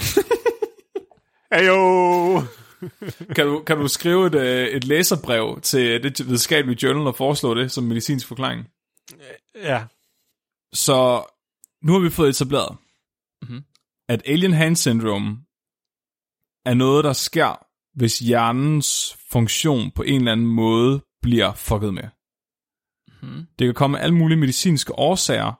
Ayo! Kan du, kan du skrive et, øh, et læserbrev til det videnskabelige journal og foreslå det som medicinsk forklaring? Ja. Så nu har vi fået etableret, Mhm. at alien hand syndrome er noget, der sker, hvis hjernens funktion på en eller anden måde bliver fucket med. Mhm. Det kan komme af alle mulige medicinske årsager,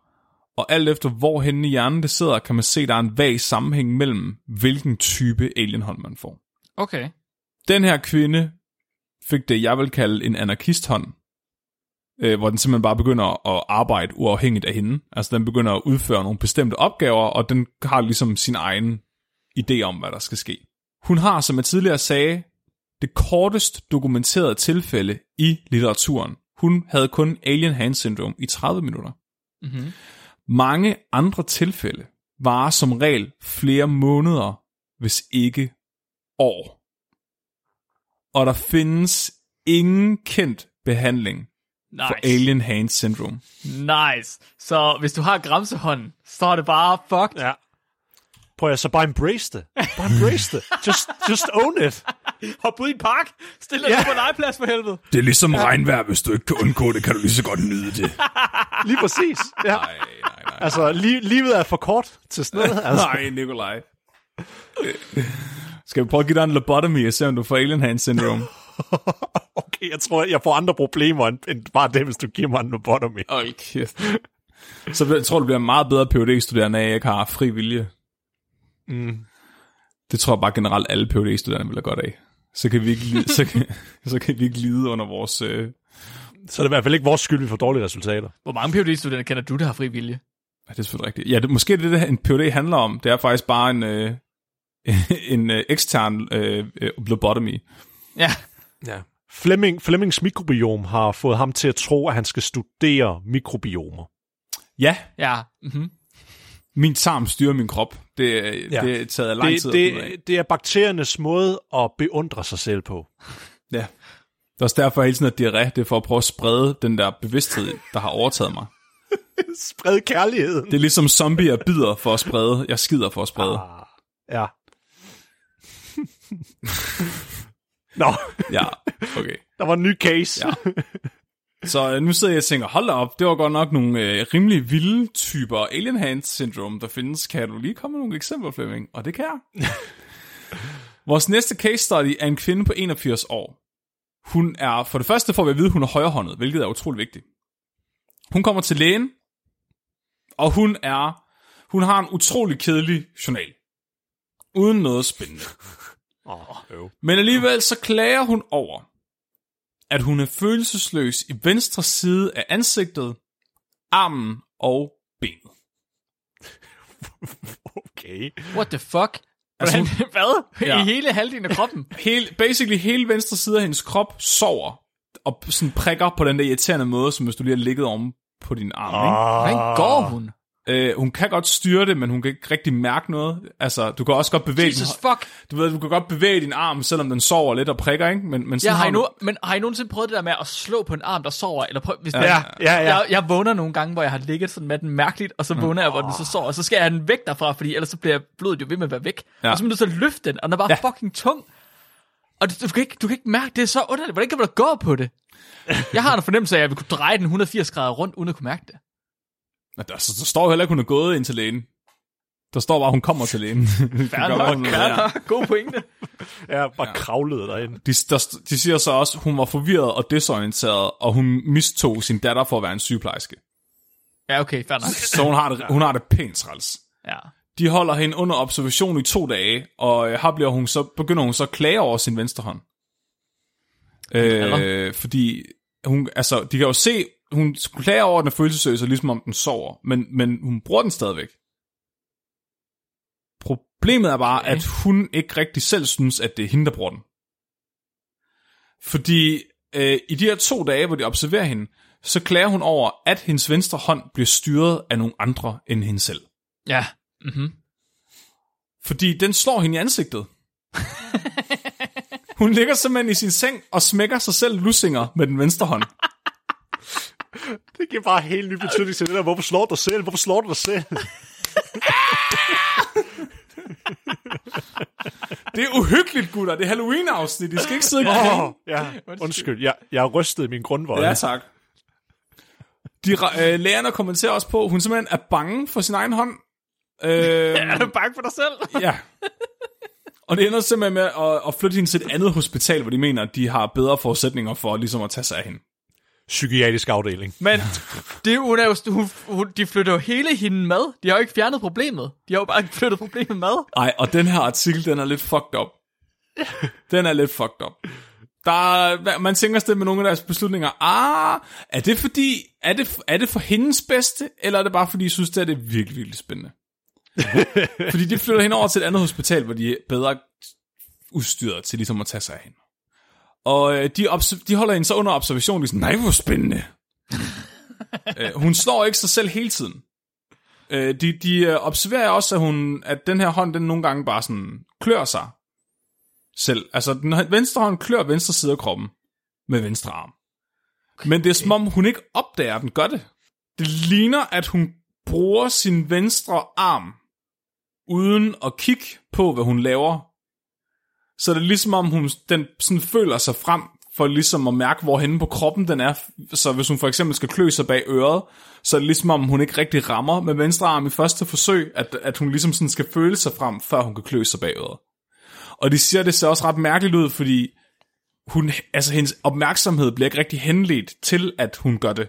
og alt efter hvor henne i hjernen det sidder, kan man se, at der er en vag sammenhæng mellem, hvilken type alienhånd man får. Okay. Den her kvinde fik det, jeg vil kalde en anarkisthånd, øh, hvor den simpelthen bare begynder at arbejde uafhængigt af hende. Altså den begynder at udføre nogle bestemte opgaver, og den har ligesom sin egen idé om, hvad der skal ske. Hun har, som jeg tidligere sagde, det kortest dokumenterede tilfælde i litteraturen. Hun havde kun alien hand syndrome i 30 minutter. Mm-hmm. Mange andre tilfælde varer som regel flere måneder hvis ikke år. Og der findes ingen kendt behandling Nice. for Alien Hand Syndrome. Nice. Så hvis du har græmsehånden, så er det bare fucked. Ja. Prøv at så bare embrace det. Bare embrace det. Just, just own it. Hop ud i en park. Stil dig Ja. ja. på en legeplads for helvede. Det er ligesom regnvejr, hvis du ikke kan undgå det, kan du lige så godt nyde det. Lige præcis. Ja. Nej, nej, nej. Altså, li- livet er for kort til sådan noget. Altså. Nej, Nikolaj. Skal vi prøve at give dig en lobotomy og se, om du får Alien Hand Syndrome? Okay, jeg tror, jeg får andre problemer end, bare det, hvis du giver mig en lobotomy. Hold kæft. Så jeg tror, du bliver en meget bedre phd studerende af, at jeg ikke har fri vilje. Mm. Det tror jeg bare generelt alle phd studerende vil have godt af. Så kan vi ikke lide, så kan, så kan vi ikke lide under vores... Øh... Så er det i hvert fald ikke vores skyld, vi får dårlige resultater. Hvor mange PhD-studerende kender du, der har fri vilje? Ja, det er selvfølgelig rigtigt. Ja, det, måske det, det en PhD handler om. Det er faktisk bare en, øh, en øh, ekstern øh, øh, lobotomy. Ja. Ja. Fleming, Flemings mikrobiom har fået ham til at tro, at han skal studere mikrobiomer. Ja, Ja. Mm-hmm. min tarm styrer min krop. Det, Ja. det er taget lang Det, tid. at det, det er bakteriernes måde at beundre sig selv på. Ja. Det er også derfor, jeg hele tiden har diarré. Det er for at prøve at sprede den der bevidsthed, der har overtaget mig. Spred kærligheden. Det er ligesom zombier bider for at sprede. Jeg skider for at sprede. Ah, ja. Nå, Ja, okay. der var en ny case. Ja. Så øh, nu sidder jeg og tænker, hold da op, det var godt nok nogle øh, rimelig vilde typer alien hand syndrome, der findes. Kan du lige komme med nogle eksempler, Flemming? Og det kan jeg. Vores næste case study er en kvinde på 81 år. Hun er, for det første får vi at vide, at hun er højrehåndet, hvilket er utrolig vigtigt. Hun kommer til lægen, og hun er, hun har en utrolig kedelig journal. Uden noget spændende. Oh, øv. Men alligevel så klager hun over, at hun er følelsesløs i venstre side af ansigtet, armen og benet. Okay. What the fuck? Altså, Altså, Hvad? Ja. I hele halvdelen af kroppen? Hele, basically hele venstre side af hendes krop sover og sådan prikker på den der irriterende måde, som hvis du lige har ligget om på din arm. Ikke? Hvordan går hun? Øh, hun kan godt styre det, men hun kan ikke rigtig mærke noget. Altså, du kan også godt bevæge Jesus din, fuck. du ved, du kan godt bevæge din arm, selvom den sover lidt og prikker, ikke? Men, men sådan Jeg har, I har nu, du, men har I nogensinde prøvet det der med at slå på en arm, der sover? Eller prøv, hvis Ja, ja, ja. Jeg, jeg vågner nogle gange, hvor jeg har ligget sådan med den mærkeligt, og så vågner jeg, hvor den så sover, og så skal jeg have den væk derfra, fordi ellers så bliver blodet jo ved med at være væk. Ja. Ja. Og så må du så løfte den, og den er bare Ja. ja. fucking tung. Og du, du, kan ikke, du kan ikke mærke, det er så underligt. Hvordan kan man da gå på det? Jeg har en fornemmelse af, at jeg vil kunne dreje den 180 grader rundt, uden at kunne mærke det. Nå, der, der, der står jo heller ikke, hun er gået ind til lægen. Der står bare, hun kommer til lægen. Ja. God pointe. Jeg bare ja. kravlede derinde. De, der, de siger så også, at hun var forvirret og desorienteret, og hun mistog sin datter for at være en sygeplejerske. Ja, okay, fair nok. Så hun har det, hun har det pænt træls. Ja. De holder hende under observation i to dage, og øh, her bliver hun så, begynder hun så at klage over sin venstre hånd. Øh, fordi hun, altså, de kan jo se, hun klager over, at den er følelsesløs, og ligesom om den sover, men, men hun bruger den stadigvæk. Problemet er bare, okay. at hun ikke rigtig selv synes, at det er hende, der bruger den. Fordi øh, i de her to dage, hvor de observerer hende, så klager hun over, at hendes venstre hånd bliver styret af nogle andre end hende selv. Ja. Mm-hmm. Fordi den slår hende i ansigtet. Hun ligger simpelthen i sin seng og smækker sig selv lussinger med den venstre hånd. Det giver bare helt ny betydning til det der. Hvorfor slår du dig selv? Hvorfor slår du dig selv? Det er uhyggeligt, gutter. Det er Halloween-afsnit. I skal ikke sidde og. Oh, ja, undskyld. Jeg, jeg er rystet min grundvold. Ja, tak. De, øh, lærerne kommenterer også på, at hun simpelthen er bange for sin egen hånd. Øh, Er du bange for dig selv? ja. Og det ender simpelthen med at, at flytte hende til et andet hospital, hvor de mener, at de har bedre forudsætninger for ligesom at tage sig af hende. Psykiatrisk afdeling. Men det, hun er jo, hun, hun, de flytter jo hele hende med. De har jo ikke fjernet problemet. De har jo bare flyttet problemet med. Ej, og den her artikel, den er lidt fucked up. Den er lidt fucked up. Der er, man tænker stadig med nogle af deres beslutninger, ah, er det fordi, er det, er det for hendes bedste, eller er det bare fordi, I synes, det er det virkelig, virkelig spændende? fordi de flytter hende over til et andet hospital, hvor de er bedre udstyret til ligesom at tage sig af hende. Og øh, de, de holder hende så under observation, er sådan, nej, hvor spændende. øh, hun slår ikke sig selv hele tiden. Øh, de, de øh, observerer også, at, hun, at den her hånd, den nogle gange bare sådan klør sig selv. Altså, den venstre hånd klør venstre side af kroppen med venstre arm. Men det er som om, hun ikke opdager, at den gør det. Det ligner, at hun bruger sin venstre arm, uden at kigge på, hvad hun laver. Så det er ligesom om, hun den sådan føler sig frem, for ligesom at mærke, hvor henne på kroppen den er. Så hvis hun for eksempel skal klø sig bag øret, så er det ligesom om, hun ikke rigtig rammer med venstre arm i første forsøg, at, at hun ligesom sådan skal føle sig frem, før hun kan klø sig bag øret. Og de siger, det ser også ret mærkeligt ud, fordi hun, altså hendes opmærksomhed bliver ikke rigtig henledt til, at hun gør det.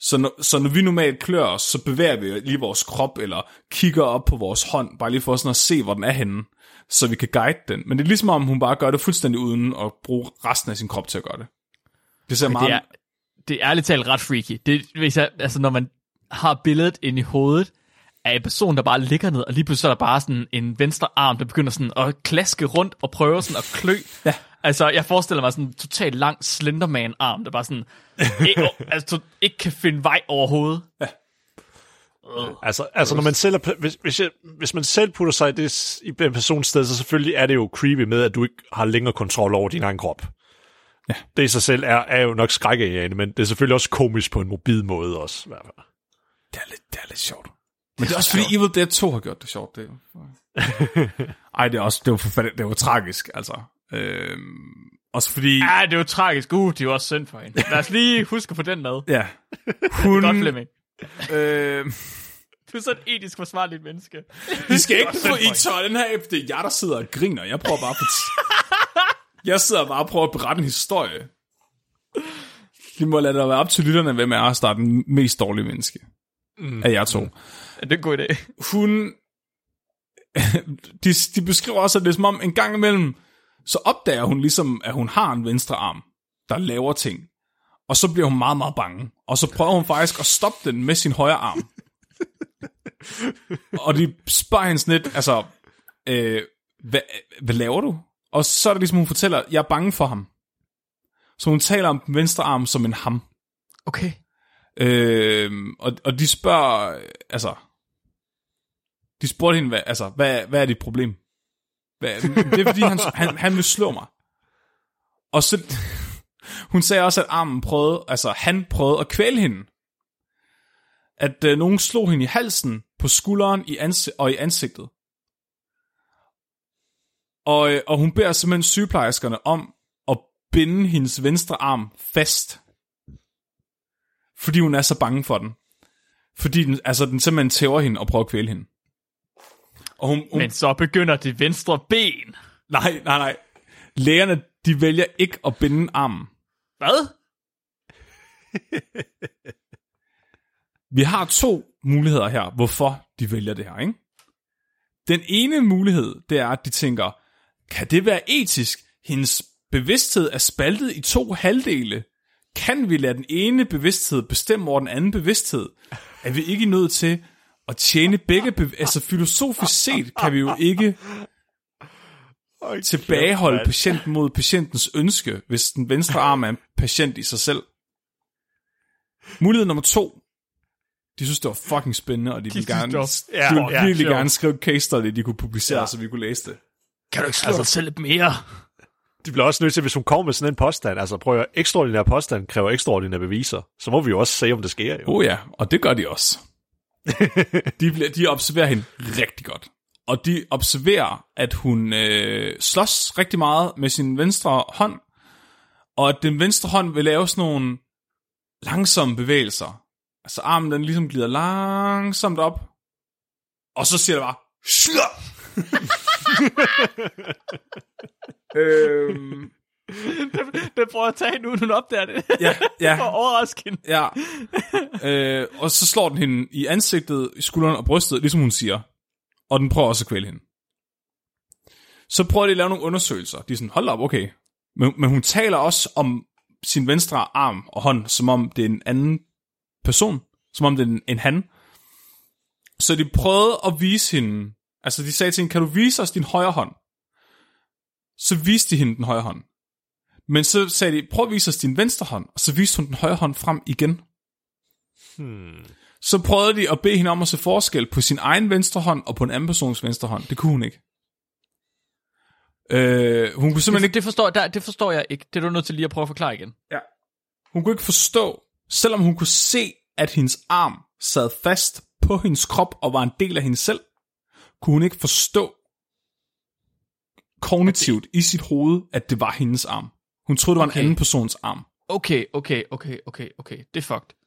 Så når, så når vi normalt klør os, så bevæger vi lige vores krop, eller kigger op på vores hånd, bare lige for sådan at se, hvor den er henne, så vi kan guide den. Men det er ligesom om, hun bare gør det fuldstændig uden at bruge resten af sin krop til at gøre det. Det ser meget... Det er, det er ærligt talt ret freaky. Det, hvis jeg, altså, når man har billedet ind i hovedet af en person, der bare ligger ned, og lige pludselig er der bare sådan en venstre arm, der begynder sådan at klaske rundt og prøve sådan at klø. Ja. Altså, jeg forestiller mig sådan en totalt lang Slenderman-arm, der bare sådan ikke, altså, ikke kan finde vej overhovedet. Ja. Altså, altså når man selv er, hvis, hvis, jeg, hvis man selv putter sig i, det, i en persons sted, så selvfølgelig er det jo creepy med, at du ikke har længere kontrol over din egen krop. Ja. Det i sig selv er, er jo nok skrækkeagende, men det er selvfølgelig også komisk på en mobil måde også. I hvert fald. Det er lidt, det er lidt sjovt. Men det er også fordi Evil Dead 2 har gjort det sjovt. Det. Ej, det er også, det var, forfærdeligt, det var tragisk, altså. Øhm, også fordi... Ja, det er jo tragisk. Uh, det er jo også synd for hende. Lad os lige huske på den med. Ja. Hun... Godt, Flemming. Øh, Du er sådan et etisk forsvarligt menneske. vi skal ikke få i tør den her app. Det er jeg, der sidder og griner. Jeg prøver bare på... jeg sidder bare og prøver at berette en historie. Vi må lade det være op til lytterne, hvem er os, der er den mest dårlige menneske. Mm. Af jer to. Mm. Ja, det er en god idé. Hun... de, de beskriver også, at det er som om en gang imellem, så opdager hun ligesom, at hun har en venstre arm, der laver ting. Og så bliver hun meget, meget bange. Og så prøver hun faktisk at stoppe den med sin højre arm. og de spørger hende sådan lidt, altså, øh, hvad, hvad laver du? Og så er det ligesom, hun fortæller, jeg er bange for ham. Så hun taler om den venstre arm som en ham. Okay. Øh, og, og de spørger, altså, de spurgte hende, hvad, altså, hvad, hvad er dit problem? Hvad, det er fordi, han, han, han vil slå mig. Og så, hun sagde også, at armen prøvede, altså han prøvede at kvæle hende. At øh, nogen slog hende i halsen, på skulderen i ansigt, og i ansigtet. Og, øh, og hun beder simpelthen sygeplejerskerne om at binde hendes venstre arm fast. Fordi hun er så bange for den. Fordi den, altså, den simpelthen tæver hende og prøver at kvæle hende. Og hun, hun, Men så begynder det venstre ben. Nej, nej, nej. Lægerne, de vælger ikke at binde armen. Hvad? Vi har to muligheder her, hvorfor de vælger det her, ikke? Den ene mulighed, det er, at de tænker, kan det være etisk? Hendes bevidsthed er spaltet i to halvdele. Kan vi lade den ene bevidsthed bestemme over den anden bevidsthed? Er vi ikke nødt til at tjene begge bev- Altså filosofisk set kan vi jo ikke Okay, tilbageholde patienten mod patientens ønske, hvis den venstre arm er en patient i sig selv. Mulighed nummer to. De synes, det var fucking spændende, og de, ville synes, gerne, var- de ville ja, virkelig sjovt. gerne skrive case study, de kunne publicere, Ja. ja. så vi kunne læse det. Kan du ikke slå dig selv lidt mere? De bliver også nødt til, hvis hun kommer med sådan en påstand, altså prøv at ekstraordinær påstand kræver ekstraordinære beviser, så må vi jo også se, om det sker jo. Oh ja, og det gør de også. de, bliver, de observerer hende rigtig godt. Og de observerer, at hun øh, slås rigtig meget med sin venstre hånd, og at den venstre hånd vil lave sådan nogle langsomme bevægelser. Altså armen den ligesom glider langsomt op, og så siger det bare, slå! øhm, Den prøver at tage nu, hun opdager det. ja, ja. For at overraske hende. Ja. øh, og så slår den hende i ansigtet, i skulderen og brystet, ligesom hun siger. Og den prøver også at kvæle hende. Så prøver de at lave nogle undersøgelser. De er sådan, hold op, okay. Men, men hun taler også om sin venstre arm og hånd, som om det er en anden person. Som om det er en, en han. Så de prøvede at vise hende, altså de sagde til hende, kan du vise os din højre hånd? Så viste de hende den højre hånd. Men så sagde de, prøv at vise os din venstre hånd, og så viste hun den højre hånd frem igen. Hmm. Så prøvede de at bede hende om at se forskel på sin egen venstre hånd og på en anden persons venstre hånd. Det kunne hun ikke. Øh, hun kunne simpelthen Det, ikke, det, forstår, der, det forstår jeg ikke. Det er du nødt til lige at prøve at forklare igen. hun kunne ikke forstå, selvom hun kunne se, at hendes arm sad fast på hendes krop og var en del af hende selv, kunne hun ikke forstå kognitivt i sit hoved, at det var hendes arm. Hun troede, det var Okay. en anden persons arm. Okay, okay, okay, okay, okay. Det er fucked.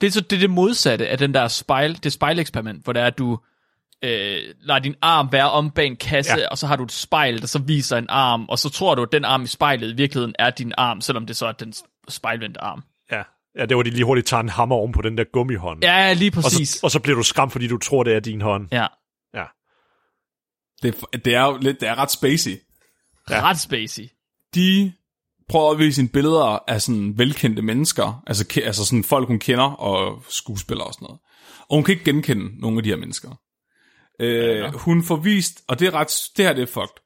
Det er så det, er det modsatte af den der spejl, det spejleksperiment, hvor det er, at du øh, lader din arm være om bag en kasse, Ja. og så har du et spejl, der så viser en arm, og så tror du, at den arm i spejlet i virkeligheden er din arm, selvom det så er den spejlvendte arm. Ja. ja, det var de lige hurtigt tager en hammer oven på den der gummihånd. Ja, lige og, præcis. så, og så bliver du skræmt, fordi du tror, det er din hånd. Ja, Ja. Det, er- det er jo lidt, det er ret spacey. Ja. ret spacey. De prøver at vise sine billeder af sådan velkendte mennesker, altså, altså sådan folk, hun kender, og skuespillere og sådan noget. Og hun kan ikke genkende nogle af de her mennesker. Øh, hun får vist, og det er ret, det her det er fucked.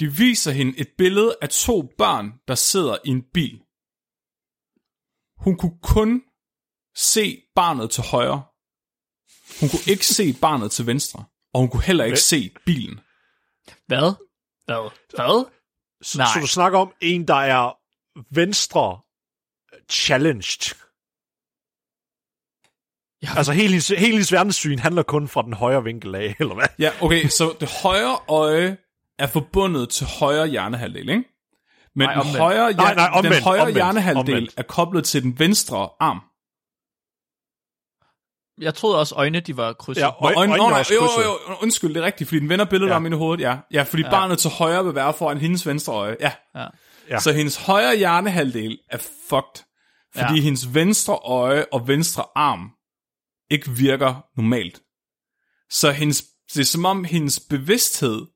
De viser hende et billede af to børn, der sidder i en bil. Hun kunne kun se barnet til højre. Hun kunne ikke se barnet til venstre. Og hun kunne heller ikke se bilen. Hvad? Hvad? Hvad? Så, Nej. så du snakker om en, der er venstre challenged. Ja. Altså hele hendes, hele hendes verdenssyn handler kun fra den højre vinkel af, eller hvad? Ja, okay, så det højre øje er forbundet til højre hjernehalvdel, ikke? Men Nej, den højre, Nej, nej, den omvendt, højre omvendt, hjernehalvdel omvendt. er koblet til den venstre arm. Jeg troede også øjne, de var krydset. Ja, øj- er nej, også jo, jo, jo, undskyld, det er rigtigt, fordi den vender billedet ja. om i hovedet, ja. Ja, fordi ja. barnet til højre vil være foran hendes venstre øje, ja. Ja. Ja. Så hendes højre hjernehalvdel er fucked, fordi Ja. hendes venstre øje og venstre arm ikke virker normalt. Så hendes, det er som om hendes bevidsthed,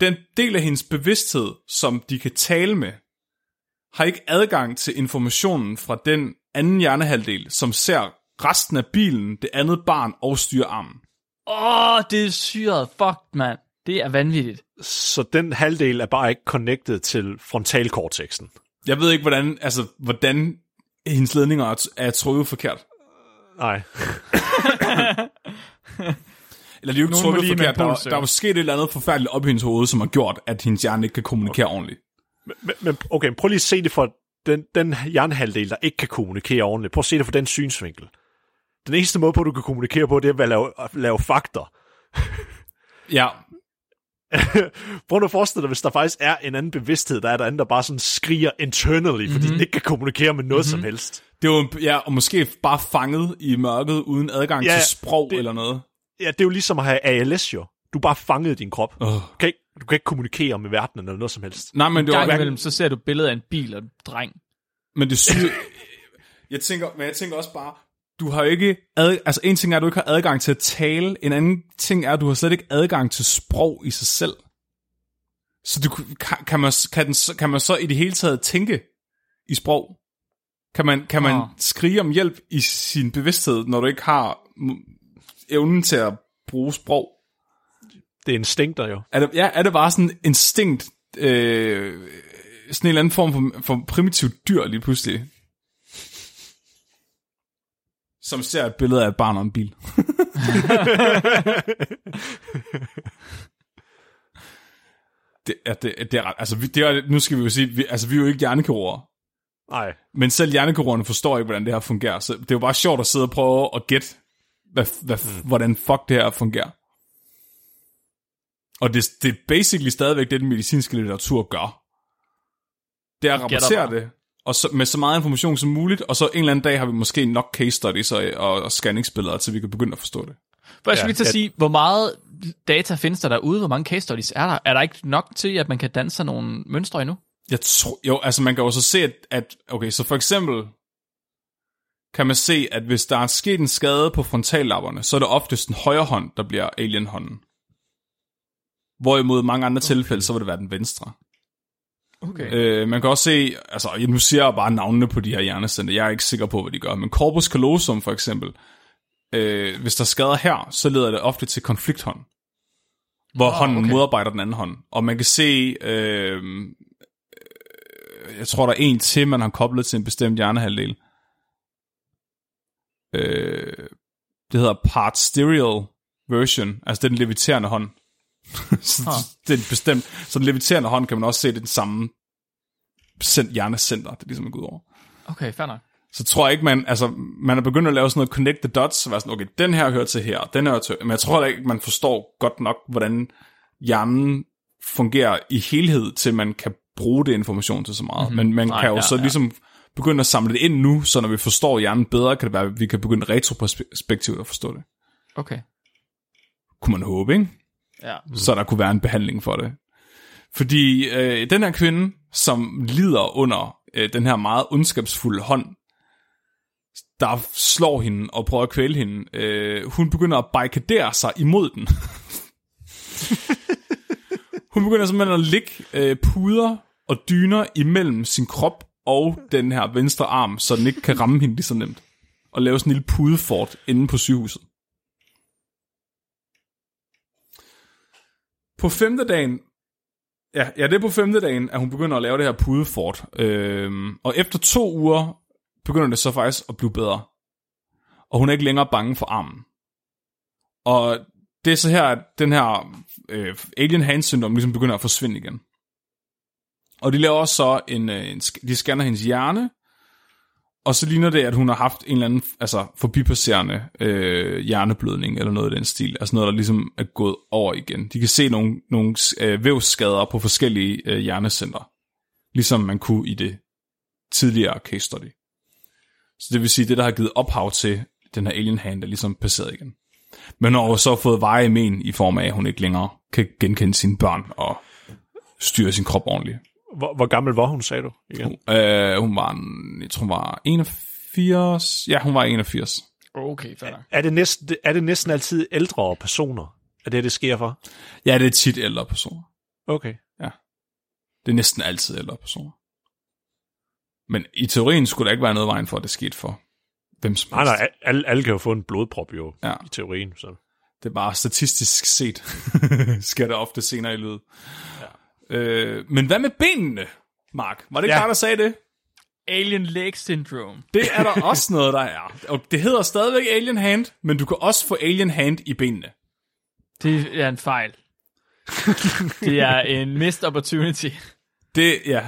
den del af hendes bevidsthed, som de kan tale med, har ikke adgang til informationen fra den anden hjernehalvdel, som ser resten af bilen, det andet barn og styrearmen. Åh, oh, det er syret. Fuck, mand. Det er vanvittigt. Så den halvdel er bare ikke connected til frontalkortexen. Jeg ved ikke, hvordan, altså, hvordan hendes ledninger er, trukket forkert. Nej. Eller de er jo ikke trukket forkert. Der, der er jo sket et eller andet forfærdeligt op i hendes hoved, som har gjort, at hendes hjerne ikke kan kommunikere ordentligt. Men, men okay, prøv lige at se det for den, den hjernehalvdel, der ikke kan kommunikere ordentligt. Prøv at se det fra den synsvinkel. Den eneste måde på, du kan kommunikere på, det er ved at lave, at lave fakter. Ja, Prøv nu at forestille dig, hvis der faktisk er en anden bevidsthed, der er der anden, der bare sådan skriger internally, fordi den ikke kan kommunikere med noget mm-hmm. som helst. det er jo, ja, og måske bare fanget i mørket, uden adgang Ja, til sprog det- eller noget. Ja, det er jo ligesom at have ALS jo. Du er bare fanget i din krop. Uh. Du, kan ikke, du kan ikke kommunikere med verdenen eller noget som helst. Nej, men det var imellem, så ser du billedet af en bil og en dreng. Men det syge... jeg tænker, men jeg tænker også bare, du har ikke... Ad, altså en ting er, at du ikke har adgang til at tale, en anden ting er, at du har slet ikke adgang til sprog i sig selv. Så du, kan, kan, man, kan, den, så- kan man så i det hele taget tænke i sprog? Kan man, kan man Ah. skrige om hjælp i sin bevidsthed, når du ikke har evnen til at bruge sprog? Det er instinkter jo. Er det, ja, er det bare sådan instinkt, øh, sådan en eller anden form for, for primitivt dyr lige pludselig? Som ser et billede af et barn og en bil. det, er, det, det er, ret- altså, vi, det er, nu skal vi jo sige, vi, altså, vi er jo ikke hjernekirurger, Nej. men selv hjernekirurgerne forstår ikke, hvordan det her fungerer, så det er jo bare sjovt at sidde og prøve at gætte, hvad, hvad, mm. hvordan fuck det her fungerer. Og det, det er basically stadigvæk det, den medicinske litteratur gør. Det er at rapportere bare. det, og så, med så meget information som muligt, og så en eller anden dag har vi måske nok case studies og, og, og scanningsbilleder, til vi kan begynde at forstå det. For jeg skulle Ja, lige til at sige, hvor meget data findes der derude? Hvor mange case studies er der? Er der ikke nok til, at man kan danse sig nogle mønstre endnu? Jeg tror, jo, altså man kan jo så se, at, at, okay, så for eksempel kan man se, at hvis der er sket en skade på frontallapperne, så er det oftest den højre hånd, der bliver alienhånden. Hvorimod i mange andre okay. tilfælde, så vil det være den venstre. Okay. Øh, man kan også se, altså jeg- nu siger jeg bare navnene på de her hjernecenter, jeg er ikke sikker på, hvad de gør, men corpus callosum for eksempel, øh, hvis der er skader her, så leder det ofte til konflikthånd, hvor Ah, hånden okay. modarbejder den anden hånd. Og man kan se, øh, jeg tror der er en til, man har koblet til en bestemt hjernehalvdel. øh, det hedder partsterial version, altså den leviterende hånd. så, Ah. det er bestemt, så den leviterende hånd kan man også se, det er den samme cent- hjernecenter, det er ligesom er gået over. Okay, fair nok. Så tror jeg ikke, man, altså, man er begyndt at lave sådan noget connect the dots, og være sådan, okay, den her hører til her, og den her hører til, men jeg tror ikke, man forstår godt nok, hvordan hjernen fungerer i helhed, til man kan bruge det information til så meget. Mm-hmm. Men man Nej, kan jo ja, så ja. ligesom begynde at samle det ind nu, så når vi forstår hjernen bedre, kan det være, at vi kan begynde retroperspektivt at forstå det. Okay. Kunne man håbe, ikke? Ja. Mm. Så der kunne være en behandling for det. Fordi øh, den her kvinde, som lider under øh, den her meget ondskabsfulde hånd, der slår hende og prøver at kvæle hende, øh, hun begynder at barrikadere sig imod den. hun begynder simpelthen at ligge øh, puder og dyner imellem sin krop og den her venstre arm, så den ikke kan ramme hende lige så nemt. Og lave sådan en lille pudefort inde på sygehuset. På femte dagen, ja, ja, det er på femte dagen, at hun begynder at lave det her pudefort. Øhm, og efter to uger begynder det så faktisk at blive bedre. Og hun er ikke længere bange for armen. Og det er så her, at den her øh, alien hand syndrom ligesom begynder at forsvinde igen. Og de laver også så en, øh, en de scanner hendes hjerne, og så ligner det, at hun har haft en eller anden altså, forbipasserende øh, hjerneblødning, eller noget i den stil. Altså noget, der ligesom er gået over igen. De kan se nogle, nogle øh, vævsskader på forskellige øh, hjernecenter. Ligesom man kunne i det tidligere case study. Så det vil sige, det der har givet ophav til den her alien hand, er ligesom passeret igen. Men når hun så fået veje men i form af, at hun ikke længere kan genkende sine børn og styre sin krop ordentligt. Hvor, hvor gammel var hun, sagde du? Igen? Øh, hun var, jeg tror hun var 81. Ja, hun var 81. Okay, fair. Er det, næsten, er det næsten altid ældre personer, at det, det sker for? Ja, det er tit ældre personer. Okay. Det er næsten altid ældre personer. Men i teorien skulle der ikke være noget vejen for, at det skete for hvem som Nej, helst. nej, alle, alle kan jo få en blodprop jo, Ja. i teorien. Så. Det er bare statistisk set, skal det ofte senere i livet. Ja. Øh, men hvad med benene, Mark? Var det ikke Ja. dig, der sagde det? Alien leg syndrome. Det er der også noget, der er. Og det hedder stadigvæk Alien Hand, men du kan også få Alien Hand i benene. Det er en fejl. det er en missed opportunity. Det, ja.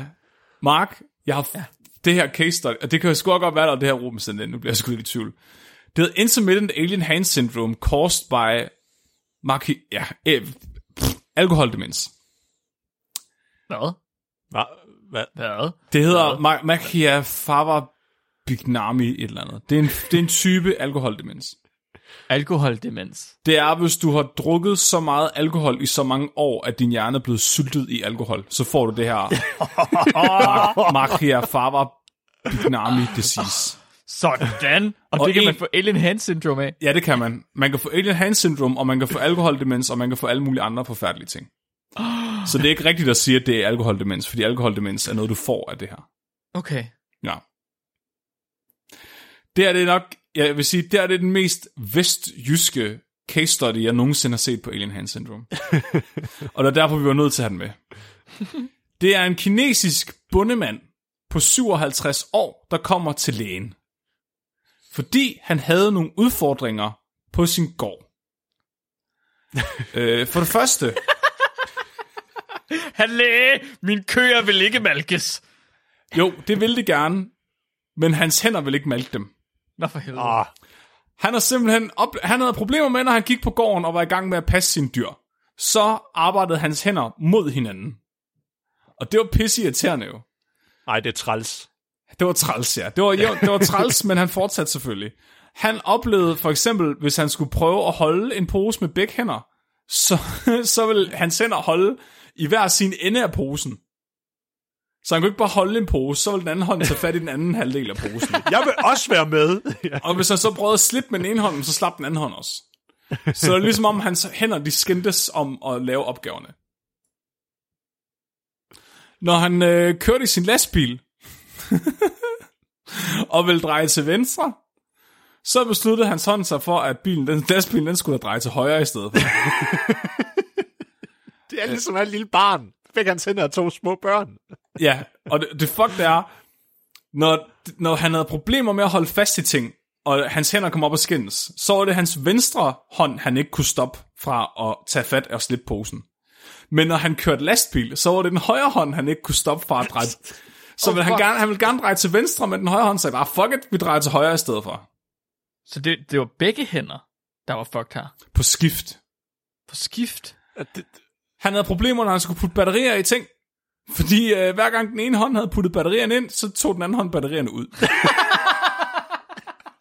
Mark, jeg har ja. det her case study, og det kan jo sgu godt være, der er det her Ruben sendt ind, nu bliver jeg sgu lidt i tvivl. Det hedder Intermittent Alien Hand Syndrome caused by Marki, ja, eh, pff, alkoholdemens. Hvad? Hvad? Hvad? Hvad? Det hedder Ma- Makia Fava Bignami et eller andet. Det er en, det er en type alkoholdemens. Alkoholdemens. Det er, hvis du har drukket så meget alkohol i så mange år, at din hjerne er blevet syltet i alkohol, så får du det her Ma- Makia Fava Bignami disease. Sådan. Og, Og det kan en- man få alien hand syndrome af. Ja, det kan man. Man kan få alien hand syndrome, og man kan få alkoholdemens, og man kan få alle mulige andre forfærdelige ting. Så det er ikke rigtigt at sige, at det er alkoholdemens, fordi alkoholdemens er noget, du får af det her. Okay. Ja. Det er det nok, jeg vil sige, det er det den mest vestjyske case study, jeg nogensinde har set på alien hand syndrome. og det er derfor, vi var nødt til at have den med. Det er en kinesisk bundemand på 57 år, der kommer til lægen. Fordi han havde nogle udfordringer på sin gård. øh, for det første, Han læge, min køer vil ikke malkes. jo, det ville det gerne, men hans hænder vil ikke malke dem. Nå for helvede. Ah, Han har simpelthen op, han havde problemer med, når han gik på gården og var i gang med at passe sine dyr. Så arbejdede hans hænder mod hinanden. Og det var pisse irriterende jo. nej, det er træls. Det var træls, ja. Det var, jo, det var træls, men han fortsatte selvfølgelig. Han oplevede for eksempel, hvis han skulle prøve at holde en pose med begge hænder, så, så ville hans hænder holde i hver sin ende af posen. Så han kunne ikke bare holde en pose, så ville den anden hånd tage fat i den anden halvdel af posen. Jeg vil også være med. Og hvis han så prøvede at slippe med den ene hånd, så slap den anden hånd også. Så det er ligesom om hans hænder, de skændtes om at lave opgaverne. Når han øh, kørte i sin lastbil, og ville dreje til venstre, så besluttede hans hånd sig for, at bilen, den lastbilen den skulle dreje til højre i stedet for. Det er ligesom et lille barn. Fik han sender to små børn. Ja, og det, det fuck det er, når, når han havde problemer med at holde fast i ting, og hans hænder kom op og skændes, så var det hans venstre hånd, han ikke kunne stoppe fra at tage fat og slippe posen. Men når han kørte lastbil, så var det den højre hånd, han ikke kunne stoppe fra at dreje. Så Oh, vil han, gerne, han ville gerne dreje til venstre, men den højre hånd sagde bare, fuck it, vi drejer til højre i stedet for. Så det, det var begge hænder, der var fucked her. På skift. På skift. Han havde problemer, når han skulle putte batterier i ting. Fordi øh, hver gang den ene hånd havde puttet batterierne ind, så tog den anden hånd batterierne ud.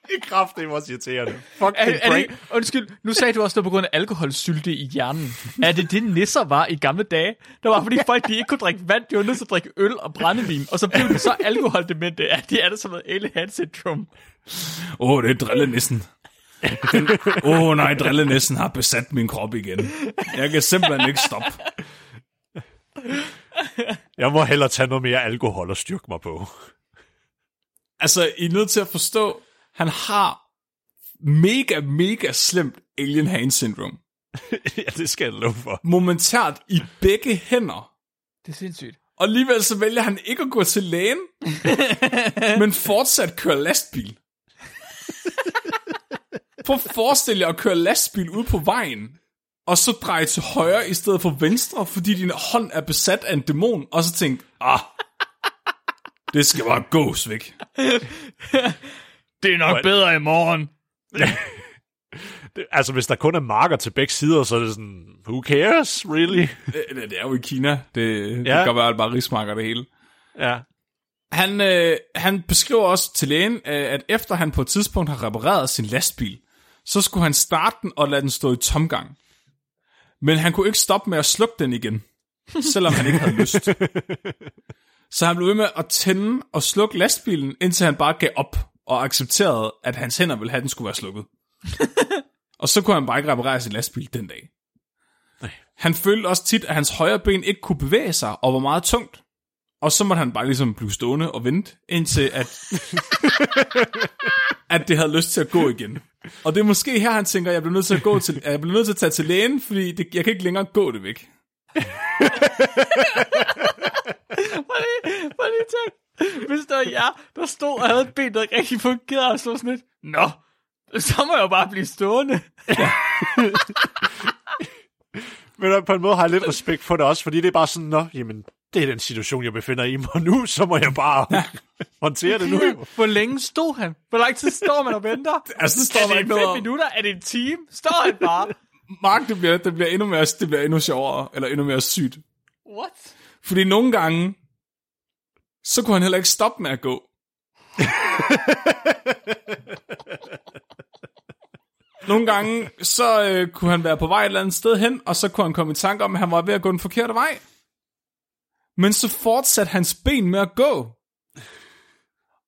Det er kraftigt også irriterende. Fuck Er, er, det, undskyld, nu sagde du også, det var på grund af alkoholsylte i hjernen. Er det det, nisser var i gamle dage? Der var fordi folk, de ikke kunne drikke vand, de var nødt til at drikke øl og brændevin, og så blev de så alkoholdemente, at de er det som noget alien syndrom. Åh, oh, det er drillenissen. Åh oh, nej, drillenissen har besat min krop igen. Jeg kan simpelthen ikke stoppe. Jeg må hellere tage noget mere alkohol og styrke mig på. Altså, I er nødt til at forstå, han har mega, mega slemt alien hand syndrome. ja, det skal jeg love for. Momentært i begge hænder. Det er sindssygt. Og alligevel så vælger han ikke at gå til lægen, men fortsat køre lastbil. Prøv at forestille jer at køre lastbil ud på vejen, og så dreje til højre i stedet for venstre, fordi din hånd er besat af en dæmon, og så tænk, ah, det skal bare gås væk. Det er nok What? bedre i morgen. Det, altså, hvis der kun er marker til begge sider, så er det sådan, who cares, really? Det, det det er jo i Kina, det, det Ja. kan godt være, at det bare rigsmarker det hele. Ja. Han, øh, han beskriver også til lægen, øh, at efter han på et tidspunkt har repareret sin lastbil, så skulle han starte den og lade den stå i tomgang. Men han kunne ikke stoppe med at slukke den igen, selvom han ikke havde lyst. Så han blev ved med at tænde og slukke lastbilen, indtil han bare gav op og accepterede, at hans hænder ville have, at den skulle være slukket. og så kunne han bare ikke reparere sin lastbil den dag. Han følte også tit, at hans højre ben ikke kunne bevæge sig og var meget tungt. Og så måtte han bare ligesom blive stående og vente, indtil at, at det havde lyst til at gå igen. Og det er måske her, han tænker, at jeg bliver nødt til at, gå til, at jeg bliver nødt til at tage til lægen, fordi det, jeg kan ikke længere gå det væk. Prøv lige at tænke. Hvis det var jer, der stod og havde et ben, der ikke rigtig fungerede, og så sådan lidt, Nå, så må jeg jo bare blive stående. Men på en måde har jeg lidt respekt for det også, fordi det er bare sådan, nå, jamen, det er den situation, jeg befinder i mig nu, så må jeg bare ja. håndtere det nu. Hvor længe stod han? Hvor lang tid står man og venter? Altså, det står Er der det ikke fem noget minutter? Er det en time? Står han bare? Mark, det bliver, det bliver endnu mere, det bliver endnu sjovere, eller endnu mere sygt. What? Fordi nogle gange, så kunne han heller ikke stoppe med at gå. Nogle gange, så øh, kunne han være på vej et eller andet sted hen, og så kunne han komme i tanke om, at han var ved at gå den forkerte vej. Men så fortsatte hans ben med at gå.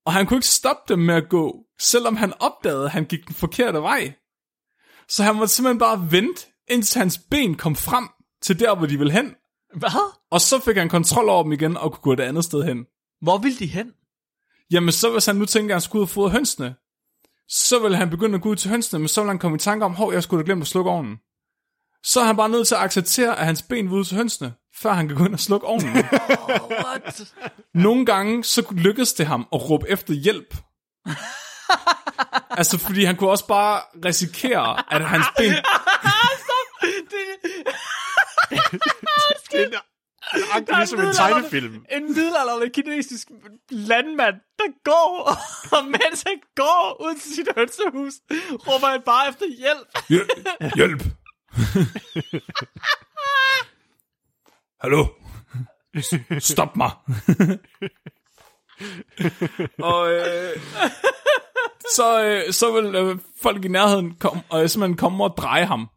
Og han kunne ikke stoppe dem med at gå, selvom han opdagede, at han gik den forkerte vej. Så han måtte simpelthen bare vente, indtil hans ben kom frem til der, hvor de ville hen. Hvad? Og så fik han kontrol over dem igen og kunne gå et andet sted hen. Hvor vil de hen? Jamen så hvis han nu tænker, at han skulle ud og fodre hønsene, så vil han begynde at gå ud til hønsene, men så vil han komme i tanke om, hov, jeg skulle da glemt at slukke ovnen. Så er han bare nødt til at acceptere, at hans ben vil ud til hønsene, før han kan gå ind og slukke ovnen. What? Nogle gange, så lykkedes det ham at råbe efter hjælp. altså, fordi han kunne også bare risikere, at hans ben... Det er nøjagtigt ligesom en tegnefilm. En middelalderlig kinesisk landmand, der går, og mens han går ud til sit hønsehus, råber han bare efter hjælp. Hjælp! Hjælp! Hallo? Stop mig! og øh, så, øh, så vil øh, folk i nærheden komme, og simpelthen komme og dreje ham.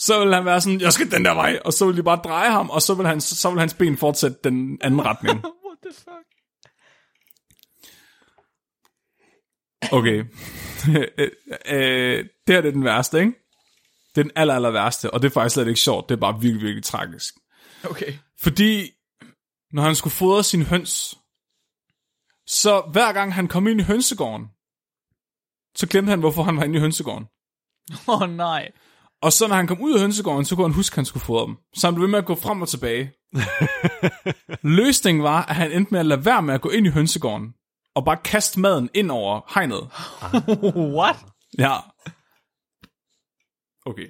så vil han være sådan, jeg skal den der vej, og så vil de bare dreje ham, og så vil, han, så vil hans ben fortsætte den anden retning. What the fuck? Okay. øh, øh, det her det er den værste, ikke? Det er den aller, aller værste, og det er faktisk slet ikke sjovt, det er bare virkelig, virkelig tragisk. Okay. Fordi, når han skulle fodre sin høns, så hver gang han kom ind i hønsegården, så glemte han, hvorfor han var inde i hønsegården. Åh oh, nej. Og så når han kom ud af hønsegården, så kunne han huske, at han skulle fodre dem. Så han blev ved med at gå frem og tilbage. Løsningen var, at han endte med at lade være med at gå ind i hønsegården, og bare kaste maden ind over hegnet. What? Ja. Okay.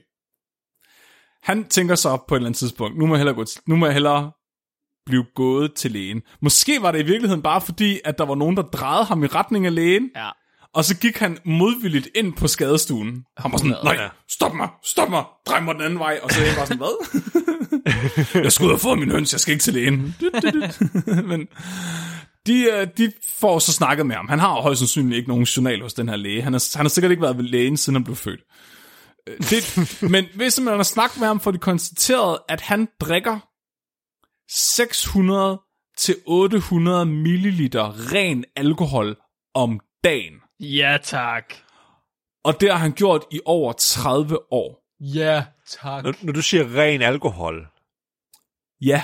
Han tænker så på et eller andet tidspunkt, nu må jeg hellere, gå til, nu må jeg hellere blive gået til lægen. Måske var det i virkeligheden bare fordi, at der var nogen, der drejede ham i retning af lægen, Ja. Og så gik han modvilligt ind på skadestuen. Han var sådan, nej, stop mig, stop mig, drej mig den anden vej. Og så er jeg bare sådan, hvad? jeg skulle ud og få min høns, jeg skal ikke til lægen. Men de, øh, de får så snakket med ham. Han har højst sandsynligt ikke nogen journal hos den her læge. Han har, han har sikkert ikke været ved lægen, siden han blev født. Øh, Det, men hvis man har snakket med ham, får de konstateret, at han drikker 600 til 800 milliliter ren alkohol om dagen. Ja, tak. Og det har han gjort i over 30 år. Ja, tak. Når, når du siger ren alkohol, Ja,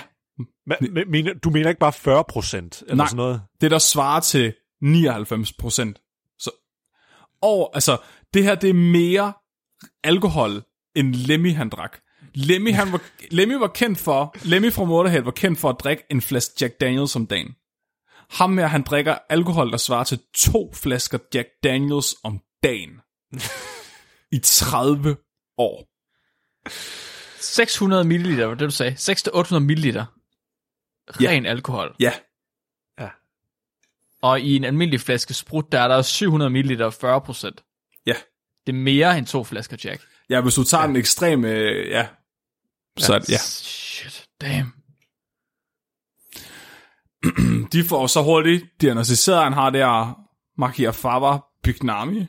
men, men, mener, du mener ikke bare 40 procent eller Nej. sådan noget? det der svarer til 99 procent. Så over, altså, det her det er mere alkohol, end Lemmy han drak. Lemmy, han var, Lemmy var kendt for, Lemmy fra Motorhead var kendt for at drikke en flaske Jack Daniels om dagen. Ham her, han drikker alkohol, der svarer til to flasker Jack Daniels om dagen. I 30 år. 600 milliliter, var det du sagde? 600-800 milliliter. Ren alkohol. Ja, Og i en almindelig flaske sprut, der er der 700 milliliter 40 procent. ja. Det er mere end to flasker Jack. Ja, hvis du tager ja. den ekstreme, øh, ja. Så ja. ja. Shit, damn. De får så hurtigt diagnostiseret, at han har der Machiaffava pygnami,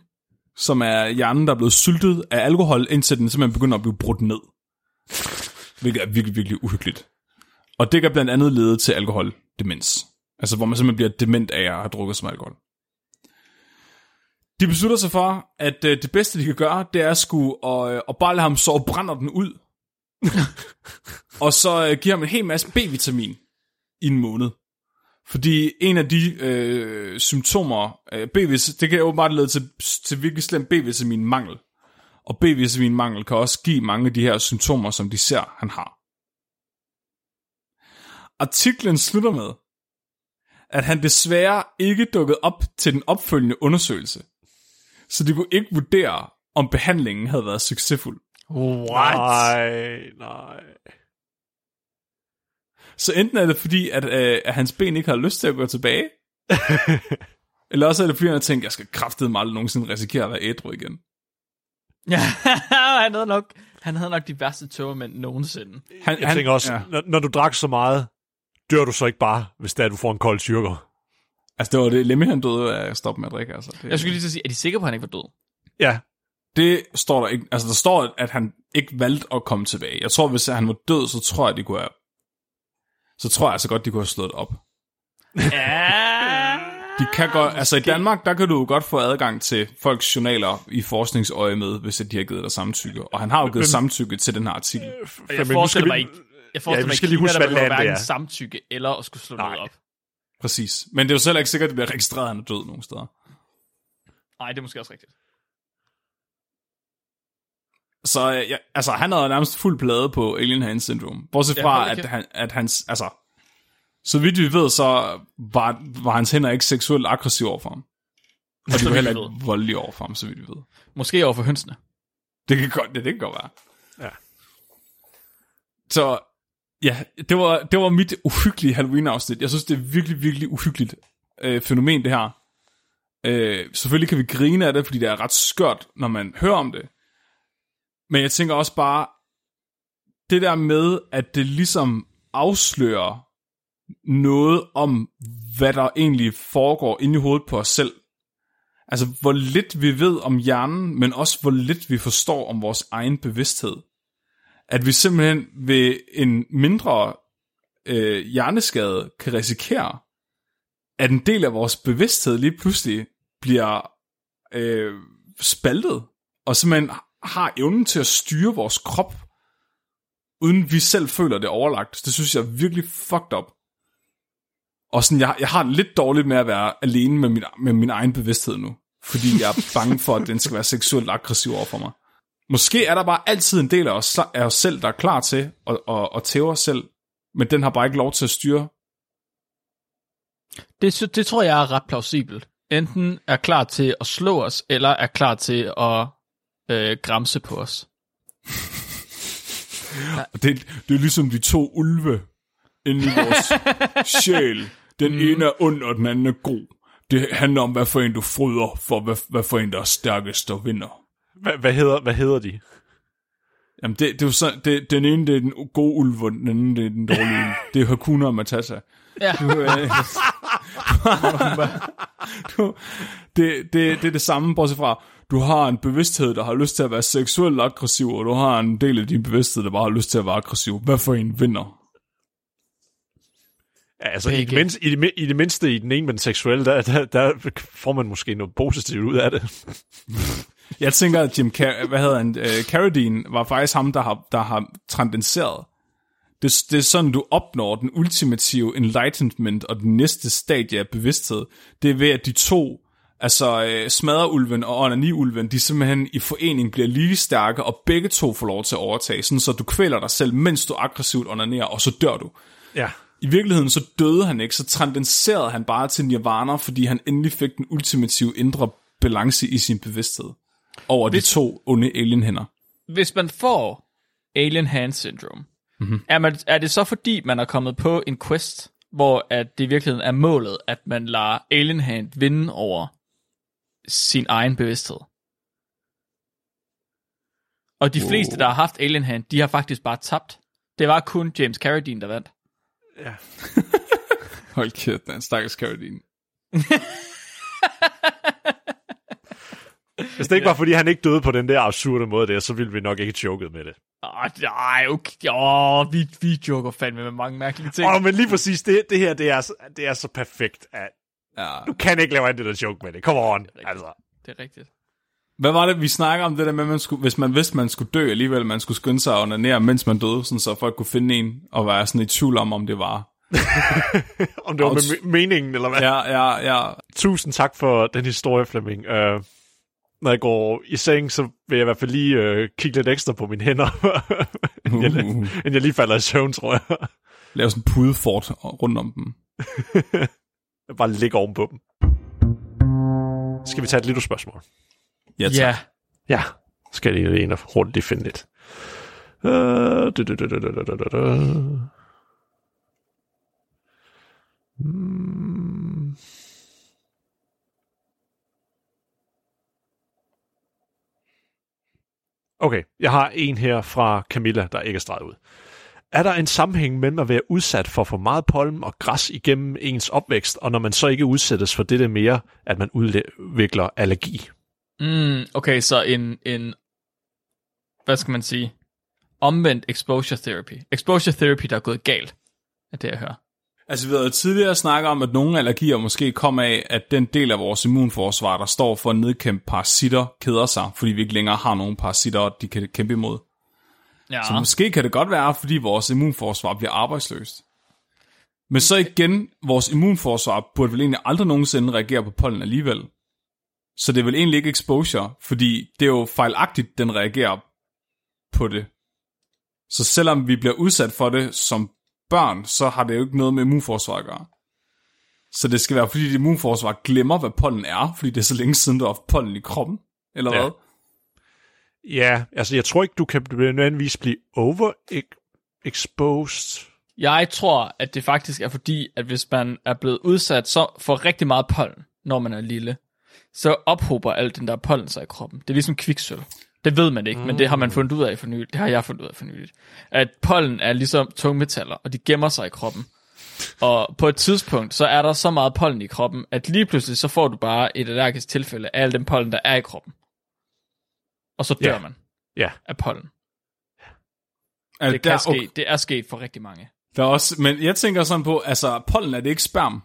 som er hjernen, der er blevet syltet af alkohol, indtil den simpelthen begynder at blive brudt ned. Hvilket er virkelig, virkelig uhyggeligt. Og det kan blandt andet lede til alkoholdemens. Altså, hvor man simpelthen bliver dement af at have drukket så meget alkohol. De beslutter sig for, at øh, det bedste, de kan gøre, det er at skulle og, øh, og bare lade ham sove brænder den ud. og så øh, give ham en hel masse B-vitamin i en måned. Fordi en af de øh, symptomer, øh, B-vitamin, det kan åbenbart lede til, til virkelig slem B-vitamin-mangel. Og B-vitamin-mangel kan også give mange af de her symptomer, som de ser, han har. Artiklen slutter med, at han desværre ikke dukkede op til den opfølgende undersøgelse. Så de kunne ikke vurdere, om behandlingen havde været succesfuld. What? Nej, nej. Så enten er det fordi, at, øh, at hans ben ikke har lyst til at gå tilbage, eller også er det fordi, han har tænkt, jeg skal kraftedeme aldrig nogensinde risikere at være ædru igen. Ja, han havde nok, han havde nok de værste tømmermænd nogensinde. Han, Jeg tænker også, Ja. når, når du drak så meget, dør du så ikke bare, hvis det er, at du får en kold tyrker? Altså, det var det Lemmy, han døde af at stoppe med at drikke. Altså. Det, Jeg skulle lige til at sige, er de sikre på, at han ikke var død? Ja, det står der ikke. Altså, der står, at han ikke valgte at komme tilbage. Jeg tror, hvis han var død, så tror jeg, de kunne have... Så tror jeg altså godt, de kunne have slået op. Ja. De kan godt, altså i Danmark, der kan du jo godt få adgang til folks journaler i forskningsøje med, hvis de har givet dig samtykke. Og han har jo givet samtykke til den her artikel. Jeg men nu skal forestiller mig ikke, jeg forestiller Ja, mig skal ikke, lige huske, der hvad vil hverken er. samtykke eller at skulle slå Nej. noget op. Præcis. Men det er jo selv ikke sikkert, at det bliver registreret, at han er død nogen steder. Nej, det er måske også rigtigt. Så øh, ja, altså, han havde nærmest fuld plade på Alien Hand Syndrome. Bortset Ja, fra, da at, han, at hans, altså, så vidt vi ved, så var, var hans hænder ikke seksuelt aggressive over for ham. Og de var heller ikke voldelige over for ham, så vidt vi ved. Måske over for hønsene. Det kan godt, det, det kan godt være. Ja. Så ja, det var, det var mit uhyggelige Halloween-afsnit. Jeg synes, det er virkelig, virkelig uhyggeligt øh, fænomen, det her. Øh, selvfølgelig kan vi grine af det, fordi det er ret skørt, når man hører om det. Men jeg tænker også bare, det der med, at det ligesom afslører noget om, hvad der egentlig foregår inde i hovedet på os selv. Altså, hvor lidt vi ved om hjernen, men også hvor lidt vi forstår om vores egen bevidsthed. At vi simpelthen ved en mindre øh, hjerneskade kan risikere, at en del af vores bevidsthed lige pludselig bliver øh, spaltet, og simpelthen har evnen til at styre vores krop, uden vi selv føler det overlagt. Det synes jeg er virkelig fucked up. Og sådan, jeg, jeg har det lidt dårligt med at være alene med min, med min egen bevidsthed nu. Fordi jeg er bange for, at den skal være seksuelt aggressiv over for mig. Måske er der bare altid en del af os, af os selv, der er klar til at, at, at tæve os selv, men den har bare ikke lov til at styre Det, det tror jeg er ret plausibelt. Enten er klar til at slå os, eller er klar til at øh, græmse på os. Og det, det er ligesom de to ulve inde i vores sjæl. Den mm. ene er ond, og den anden er god. Det handler om, hvad for en du fryder, for hvad, hvad for en, der er stærkest og vinder. Hvad, hvad, hedder, hvad hedder de? Jamen, det, det er jo sådan, det, den ene, det er den gode ulv, og den anden, det er den dårlige ulv. Det er Hakuna og Matata. Ja. Du, øh, du, det, det, det er det samme, bortset fra, du har en bevidsthed, der har lyst til at være seksuelt aggressiv, og du har en del af din bevidsthed, der bare har lyst til at være aggressiv. Hvad for en vinder? Ja, altså, i det, mindste, i, det, i det mindste i den ene med den seksuelle, der, der, der får man måske noget positivt ud af det. Jeg tænker, at Jim Car- hvad hedder han, uh, Carradine var faktisk ham, der har, der har transcenderet. Det, det er sådan, du opnår den ultimative enlightenment og den næste stadie af bevidsthed. Det er ved, at de to, altså uh, smadreulven og onaniulven, de simpelthen i forening bliver lige stærke, og begge to får lov til at overtage, sådan så du kvæler dig selv, mens du aggressivt onanerer, og så dør du. Ja. I virkeligheden så døde han ikke, så transcenderede han bare til nirvana, fordi han endelig fik den ultimative indre balance i sin bevidsthed over de to onde alienhænder. Hvis man får Alien Hand Syndrome, mm-hmm. er, man, er det så fordi, man er kommet på en quest, hvor at det i virkeligheden er målet, at man lader Alien Hand vinde over sin egen bevidsthed? Og de fleste, der har haft Alien Hand, de har faktisk bare tabt. Det var kun James Carradine, der vandt. ja. Hold kæft, den stakkels Carradine. Hvis det ikke var, fordi han ikke døde på den der absurde måde der, så ville vi nok ikke joket med det. Åh, nej, okay. Åh, vi, vi joker fandme med mange mærkelige ting. Åh, men lige præcis, det, det her, det er, så- det er så perfekt, at Ja. du kan ikke lave andet end at joke med det. Come on, altså. Det er rigtigt. Hvad var det, vi snakker om det der med, at man skulle, hvis man vidste, man skulle dø alligevel, man skulle skynde sig at onanere, mens man døde, sådan så folk kunne finde en og være sådan i tvivl om, om det var. Om det var med me- meningen, eller hvad? Ja, ja, ja. Tusind tak for den historie, Flemming. Uh, når jeg går i seng, så vil jeg i hvert fald lige uh, kigge lidt ekstra på mine hænder, inden, jeg, Uh. inden jeg lige falder i søvn, tror jeg. Lave sådan en pudefort rundt om dem. Bare ligger oven på dem. Skal vi tage et lille spørgsmål? Ja, tak. Ja. Ja, skal jeg lige ind og hurtigt lige finde lidt. Uh, du, du, du, du, du, du, du, du. Mm. Okay, jeg har en her fra Camilla, der ikke er streget ud. Er der en sammenhæng mellem at være udsat for for meget pollen og græs igennem ens opvækst, og når man så ikke udsættes for det der mere, at man udvikler allergi? Mm, okay, så en, en, hvad skal man sige, omvendt exposure therapy. Exposure therapy, der er gået galt, er det, jeg hører. Altså, vi havde tidligere snakket om, at nogle allergier måske kommer af, at den del af vores immunforsvar, der står for at nedkæmpe parasitter, keder sig, fordi vi ikke længere har nogen parasitter, de kan kæmpe imod. Ja, Så måske kan det godt være, fordi vores immunforsvar bliver arbejdsløst. Men så igen, vores immunforsvar burde vel egentlig aldrig nogensinde reagere på pollen alligevel. Så det er vel egentlig ikke exposure, fordi det er jo fejlagtigt, den reagerer på det. Så selvom vi bliver udsat for det som børn, så har det jo ikke noget med immunforsvar at gøre. Så det skal være, fordi dit immunforsvar glemmer, hvad pollen er, fordi det er så længe siden, du har haft pollen i kroppen, eller Ja. hvad? Ja, altså jeg tror ikke, du kan nødvendigvis blive overexposed. Jeg tror, at det faktisk er fordi, at hvis man er blevet udsat så for rigtig meget pollen, når man er lille, så ophober alt den der pollen sig i kroppen. Det er ligesom kviksølv. Det ved man ikke, mm. men det har man fundet ud af for nyligt. Det har jeg fundet ud af for nyligt. At pollen er ligesom tungmetaller, og de gemmer sig i kroppen. Og på et tidspunkt, så er der så meget pollen i kroppen, at lige pludselig så får du bare et allergisk tilfælde af al den pollen, der er i kroppen. Og så dør Ja. man Ja, af pollen. Er Det, der, kan ske. det er sket for rigtig mange. Der er også, men jeg tænker sådan på, altså pollen er det ikke sperm?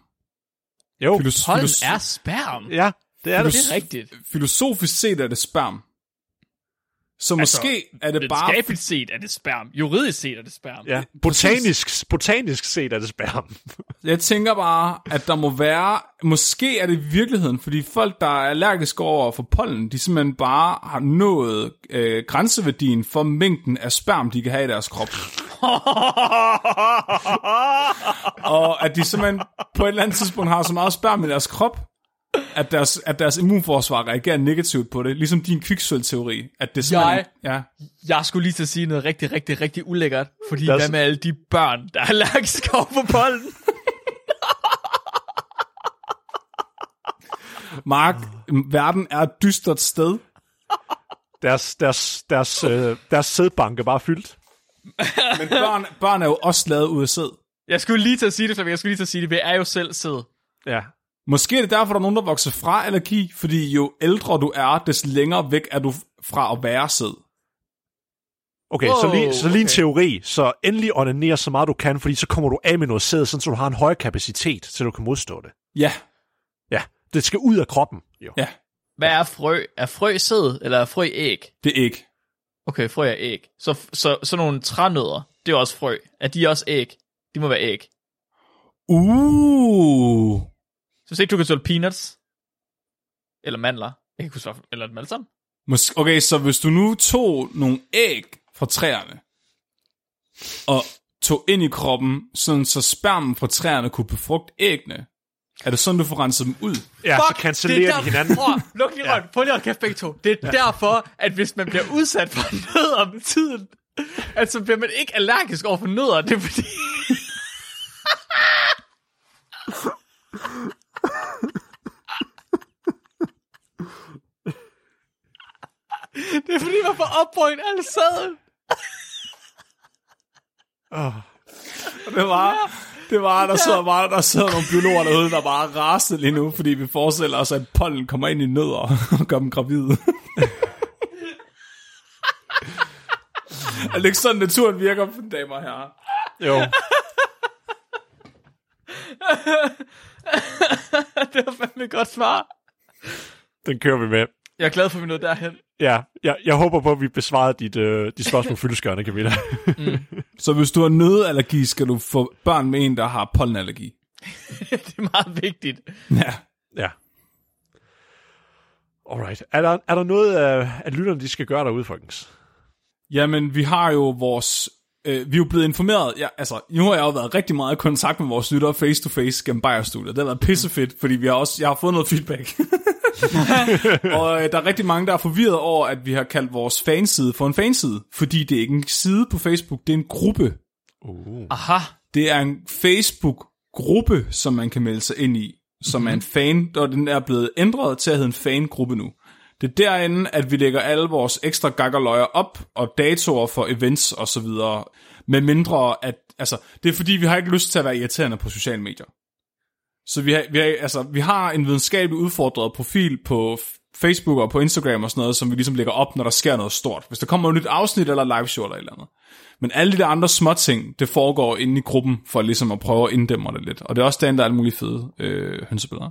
jo, Filos- Pollen filos- er sperm. ja, det er det. Det er rigtigt. Filosofisk set er det sperm. Så måske er det bare... Videnskabeligt set er det sperm. Juridisk set er det sperm. Ja, botanisk, botanisk set er det sperm. Jeg tænker bare, at der må være... Måske er det i virkeligheden, fordi folk, der er allergiske over for pollen, de simpelthen bare har nået øh, grænseværdien for mængden af sperm, de kan have i deres krop. og at de simpelthen på et eller andet tidspunkt har så meget sperm i deres krop, at deres, at deres immunforsvar reagerer negativt på det. Ligesom din kviksølteori. At det simpelthen, Jeg- Ja. Jeg skulle lige til at sige noget rigtig, rigtig, rigtig ulækkert. Fordi os- hvad med alle de børn, der er allergiske over for pollen? Mark, verden er et dystert sted. Deres, deres, deres, øh, deres sædbank er bare fyldt. Men børn, børn er jo også lavet ud af sæd. Jeg skulle lige til at sige det, Flemming. Jeg skulle lige til at sige det. Vi er jo selv sæd. Ja. Måske er det derfor, der er nogen, der vokser fra allergi, fordi jo ældre du er, des længere væk er du fra at være sæd. Okay, wow, så lige, så lige en okay. teori. Så endelig onanere så meget du kan, fordi så kommer du af med noget sæd, sådan så du har en høj kapacitet, så du kan modstå det. Ja, Ja, det skal ud af kroppen. Jo. ja, Hvad er frø? Er frø sæd, eller er frø æg? det er ikke. Okay, frø er æg. Så, så sådan nogle trænødder, det er også frø. Er de også æg? De må være æg. Uh. Så hvis ikke du kan tåle peanuts, eller mandler, jeg kan huske, hvad- eller dem alle sammen. Mås- Okay, så hvis du nu tog nogle æg fra træerne, og tog ind i kroppen, sådan så spermen fra træerne kunne befrugte æggene, er det sådan, du får renset dem ud? Ja, så cancellerer de hinanden. Prøv, luk lige røven. Prøv lige at kæft begge to. Det er derfor, at hvis man bliver udsat for nødder med tiden, at så bliver man ikke allergisk over for nødder. Det er fordi... Det er fordi, man får opbrøgt alle sæden. Det var, det var, der sidder, bare, der sidder nogle biologer derude, der bare raser lige nu, fordi vi forestiller os, at pollen kommer ind i nødder og gør dem gravide. er det ikke sådan, naturen virker, damer og herrer? Jo. Det var fandme et godt svar. Den kører vi med. Jeg er glad for, at vi nåede derhen. Ja, jeg, jeg håber på, at vi besvarede dit, øh, dit spørgsmål fyldeskørende, Camilla. Så hvis du har nødallergi, skal du få børn med en, der har pollenallergi. Det er meget vigtigt. Ja. ja. Alright. Er der, er der noget, af, at lytterne de skal gøre derude, folkens? Jamen, vi har jo vores... Øh, vi er jo blevet informeret... Ja, altså, nu har jeg jo været rigtig meget i kontakt med vores lyttere face-to-face gennem Bayer-studiet. Det har været pissefedt, fordi vi har også, jeg har fået noget feedback. og øh, der er rigtig mange, der er forvirret over, at vi har kaldt vores fanside for en fanside. Fordi det er ikke en side på Facebook, det er en gruppe. Aha. Det er en Facebook-gruppe, som man kan melde sig ind i, som mm-hmm. er en fan, og den er blevet ændret til at hedde en fangruppe nu. Det er derinde, at vi lægger alle vores ekstra gakkerløjer op, og datoer for events og så videre, med mindre at, altså, det er fordi, vi har ikke lyst til at være irriterende på sociale medier. Så vi har, vi har, altså, vi har en videnskabelig udfordret profil på Facebook og på Instagram og sådan noget, som vi ligesom lægger op, når der sker noget stort. Hvis der kommer et nyt afsnit eller live show eller et eller andet. Men alle de der andre små ting, det foregår inde i gruppen, for ligesom at prøve at inddæmme det lidt. Og det er også derinde, der er alle mulige fede øh, hønsebilleder.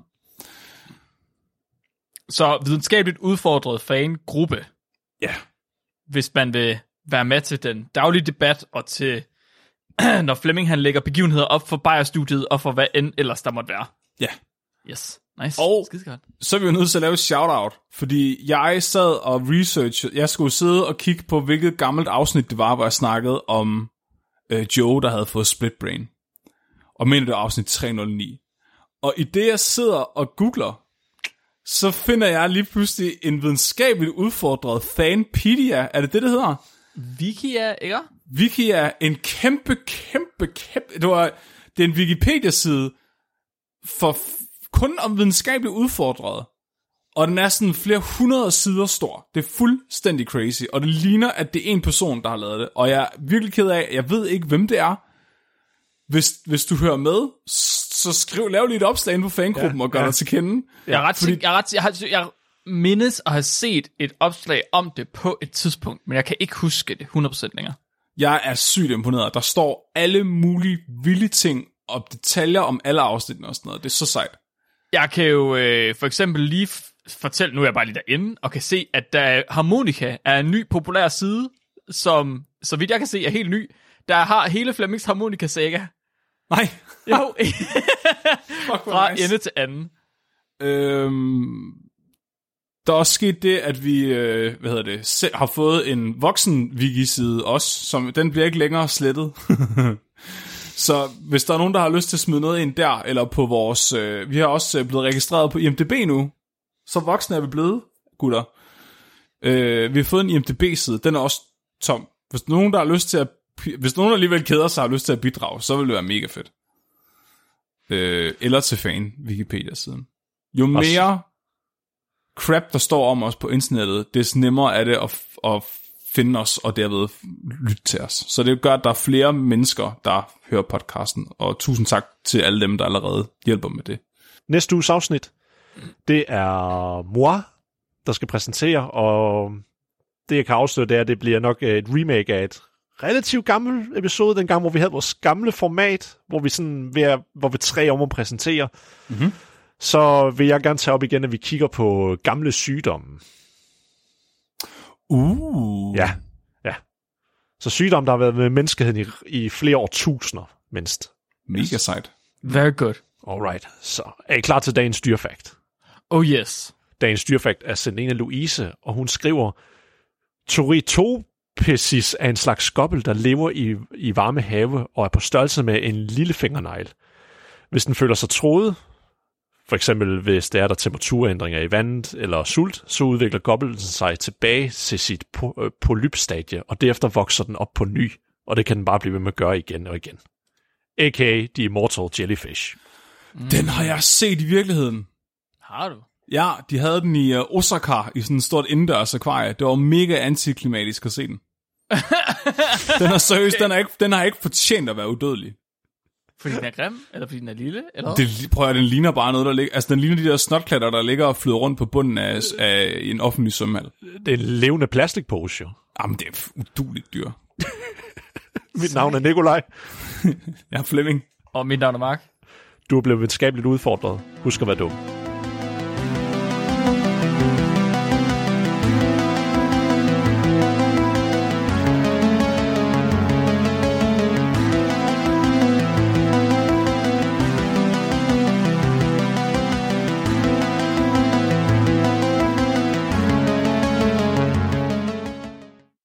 Så videnskabeligt udfordret fangruppe, Ja. hvis man vil være med til den daglige debat, og til, når Flemming han lægger begivenheder op for Bayer-studiet, og for hvad end ellers der måtte være. Ja. Yes. Nice. Og- Skidegodt. Så er vi jo nødt til at lave et shout-out, fordi jeg sad og researchede, jeg skulle sidde og kigge på, hvilket gammelt afsnit det var, hvor jeg snakkede om øh, Joe, der havde fået split brain. Og mener det var afsnit 309. Og i det, jeg sidder og googler, så finder jeg lige pludselig en videnskabeligt udfordret fanpedia. Er det det, det hedder? Wikia, ikke? Wiki er en kæmpe, kæmpe, kæmpe... Det, var, det er en Wikipedia-side for kun om videnskabeligt udfordret. Og den er sådan flere hundrede sider stor. Det er fuldstændig crazy. Og det ligner, at det er en person, der har lavet det. Og jeg er virkelig ked af, jeg ved ikke, hvem det er. Hvis, hvis du hører med, så skriv, lav lige et opslag inde på fangruppen ja, og gør ja. dig til kende. Jeg er ret, fordi... jeg, er ret, jeg, har, jeg mindes at have set et opslag om det på et tidspunkt, men jeg kan ikke huske det 100% længere. Jeg er sygt imponeret. Der står alle mulige vilde ting og detaljer om alle afsnittene og sådan noget. Det er så sejt. Jeg kan jo øh, for eksempel lige fortælle, nu er jeg bare lige derinde, og kan se, at der Harmonica er en ny populær side, som, så vidt jeg kan se, er helt ny. Der har hele Flemmings Harmonica Saga. Nej. Jo, fra nice. ende til anden. Øhm, der er også sket det, at vi øh, hvad hedder det, se, har fået en voksen wiki-side også, som den bliver ikke længere slettet. Så hvis der er nogen, der har lyst til at smide noget ind der, eller på vores... Øh, vi har også øh, blevet registreret på IMDB nu. Så voksne er vi blevet, gutter. Øh, vi har fået en IMDB-side, den er også tom. Hvis nogen, der har lyst til at... Hvis nogen alligevel keder sig og har lyst til at bidrage, så vil det være mega fedt. Øh, eller til fan Wikipedia-siden. Jo mere crap, der står om os på internettet, des nemmere er det at, at finde os og derved lytte til os. Så det gør, at der er flere mennesker, der hører podcasten, og tusind tak til alle dem, der allerede hjælper med det. Næste uges afsnit, det er Moi, der skal præsentere, og det jeg kan afsløre, det er, at det bliver nok et remake af et relativt gammel episode, den gang, hvor vi havde vores gamle format, hvor vi sådan ved hvor vi tre om at præsentere. Mm-hmm. Så vil jeg gerne tage op igen, at vi kigger på gamle sygdomme. Uh. Ja, ja. Så sygdomme, der har været med menneskeheden i, i flere årtusinder mindst. Mega sejt. Very good. Alright, så er I klar til dagens dyrfakt? Oh yes. Dagens dyrfakt er af Louise, og hun skriver, Toritopesis er en slags skobbel, der lever i, i varme have og er på størrelse med en lille fingernegl. Hvis den føler sig troet, for eksempel hvis der er der temperaturændringer i vandet eller sult, så udvikler gobbelen sig tilbage til sit øh, polypstadie, og derefter vokser den op på ny, og det kan den bare blive ved med at gøre igen og igen. A.k.a. The Immortal Jellyfish. Den har jeg set i virkeligheden. Har du? Ja, de havde den i uh, Osaka, i sådan et stort indendørs akvarie. Det var mega antiklimatisk at se den. den er seriøst, den, er ikke, den har ikke fortjent at være udødelig. Fordi den er grim, eller fordi den er lille, eller Det, prøv at den ligner bare noget, der ligger... Altså, den ligner de der snotklatter, der ligger og flyder rundt på bunden af, af en offentlig svømmehal. Det er en levende plastikpose, jo. Jamen, det er uduligt dyr. Mit navn er Nikolaj. Jeg er Flemming. Og mit navn er Mark. Du er blevet videnskabeligt udfordret. Husk at være dum.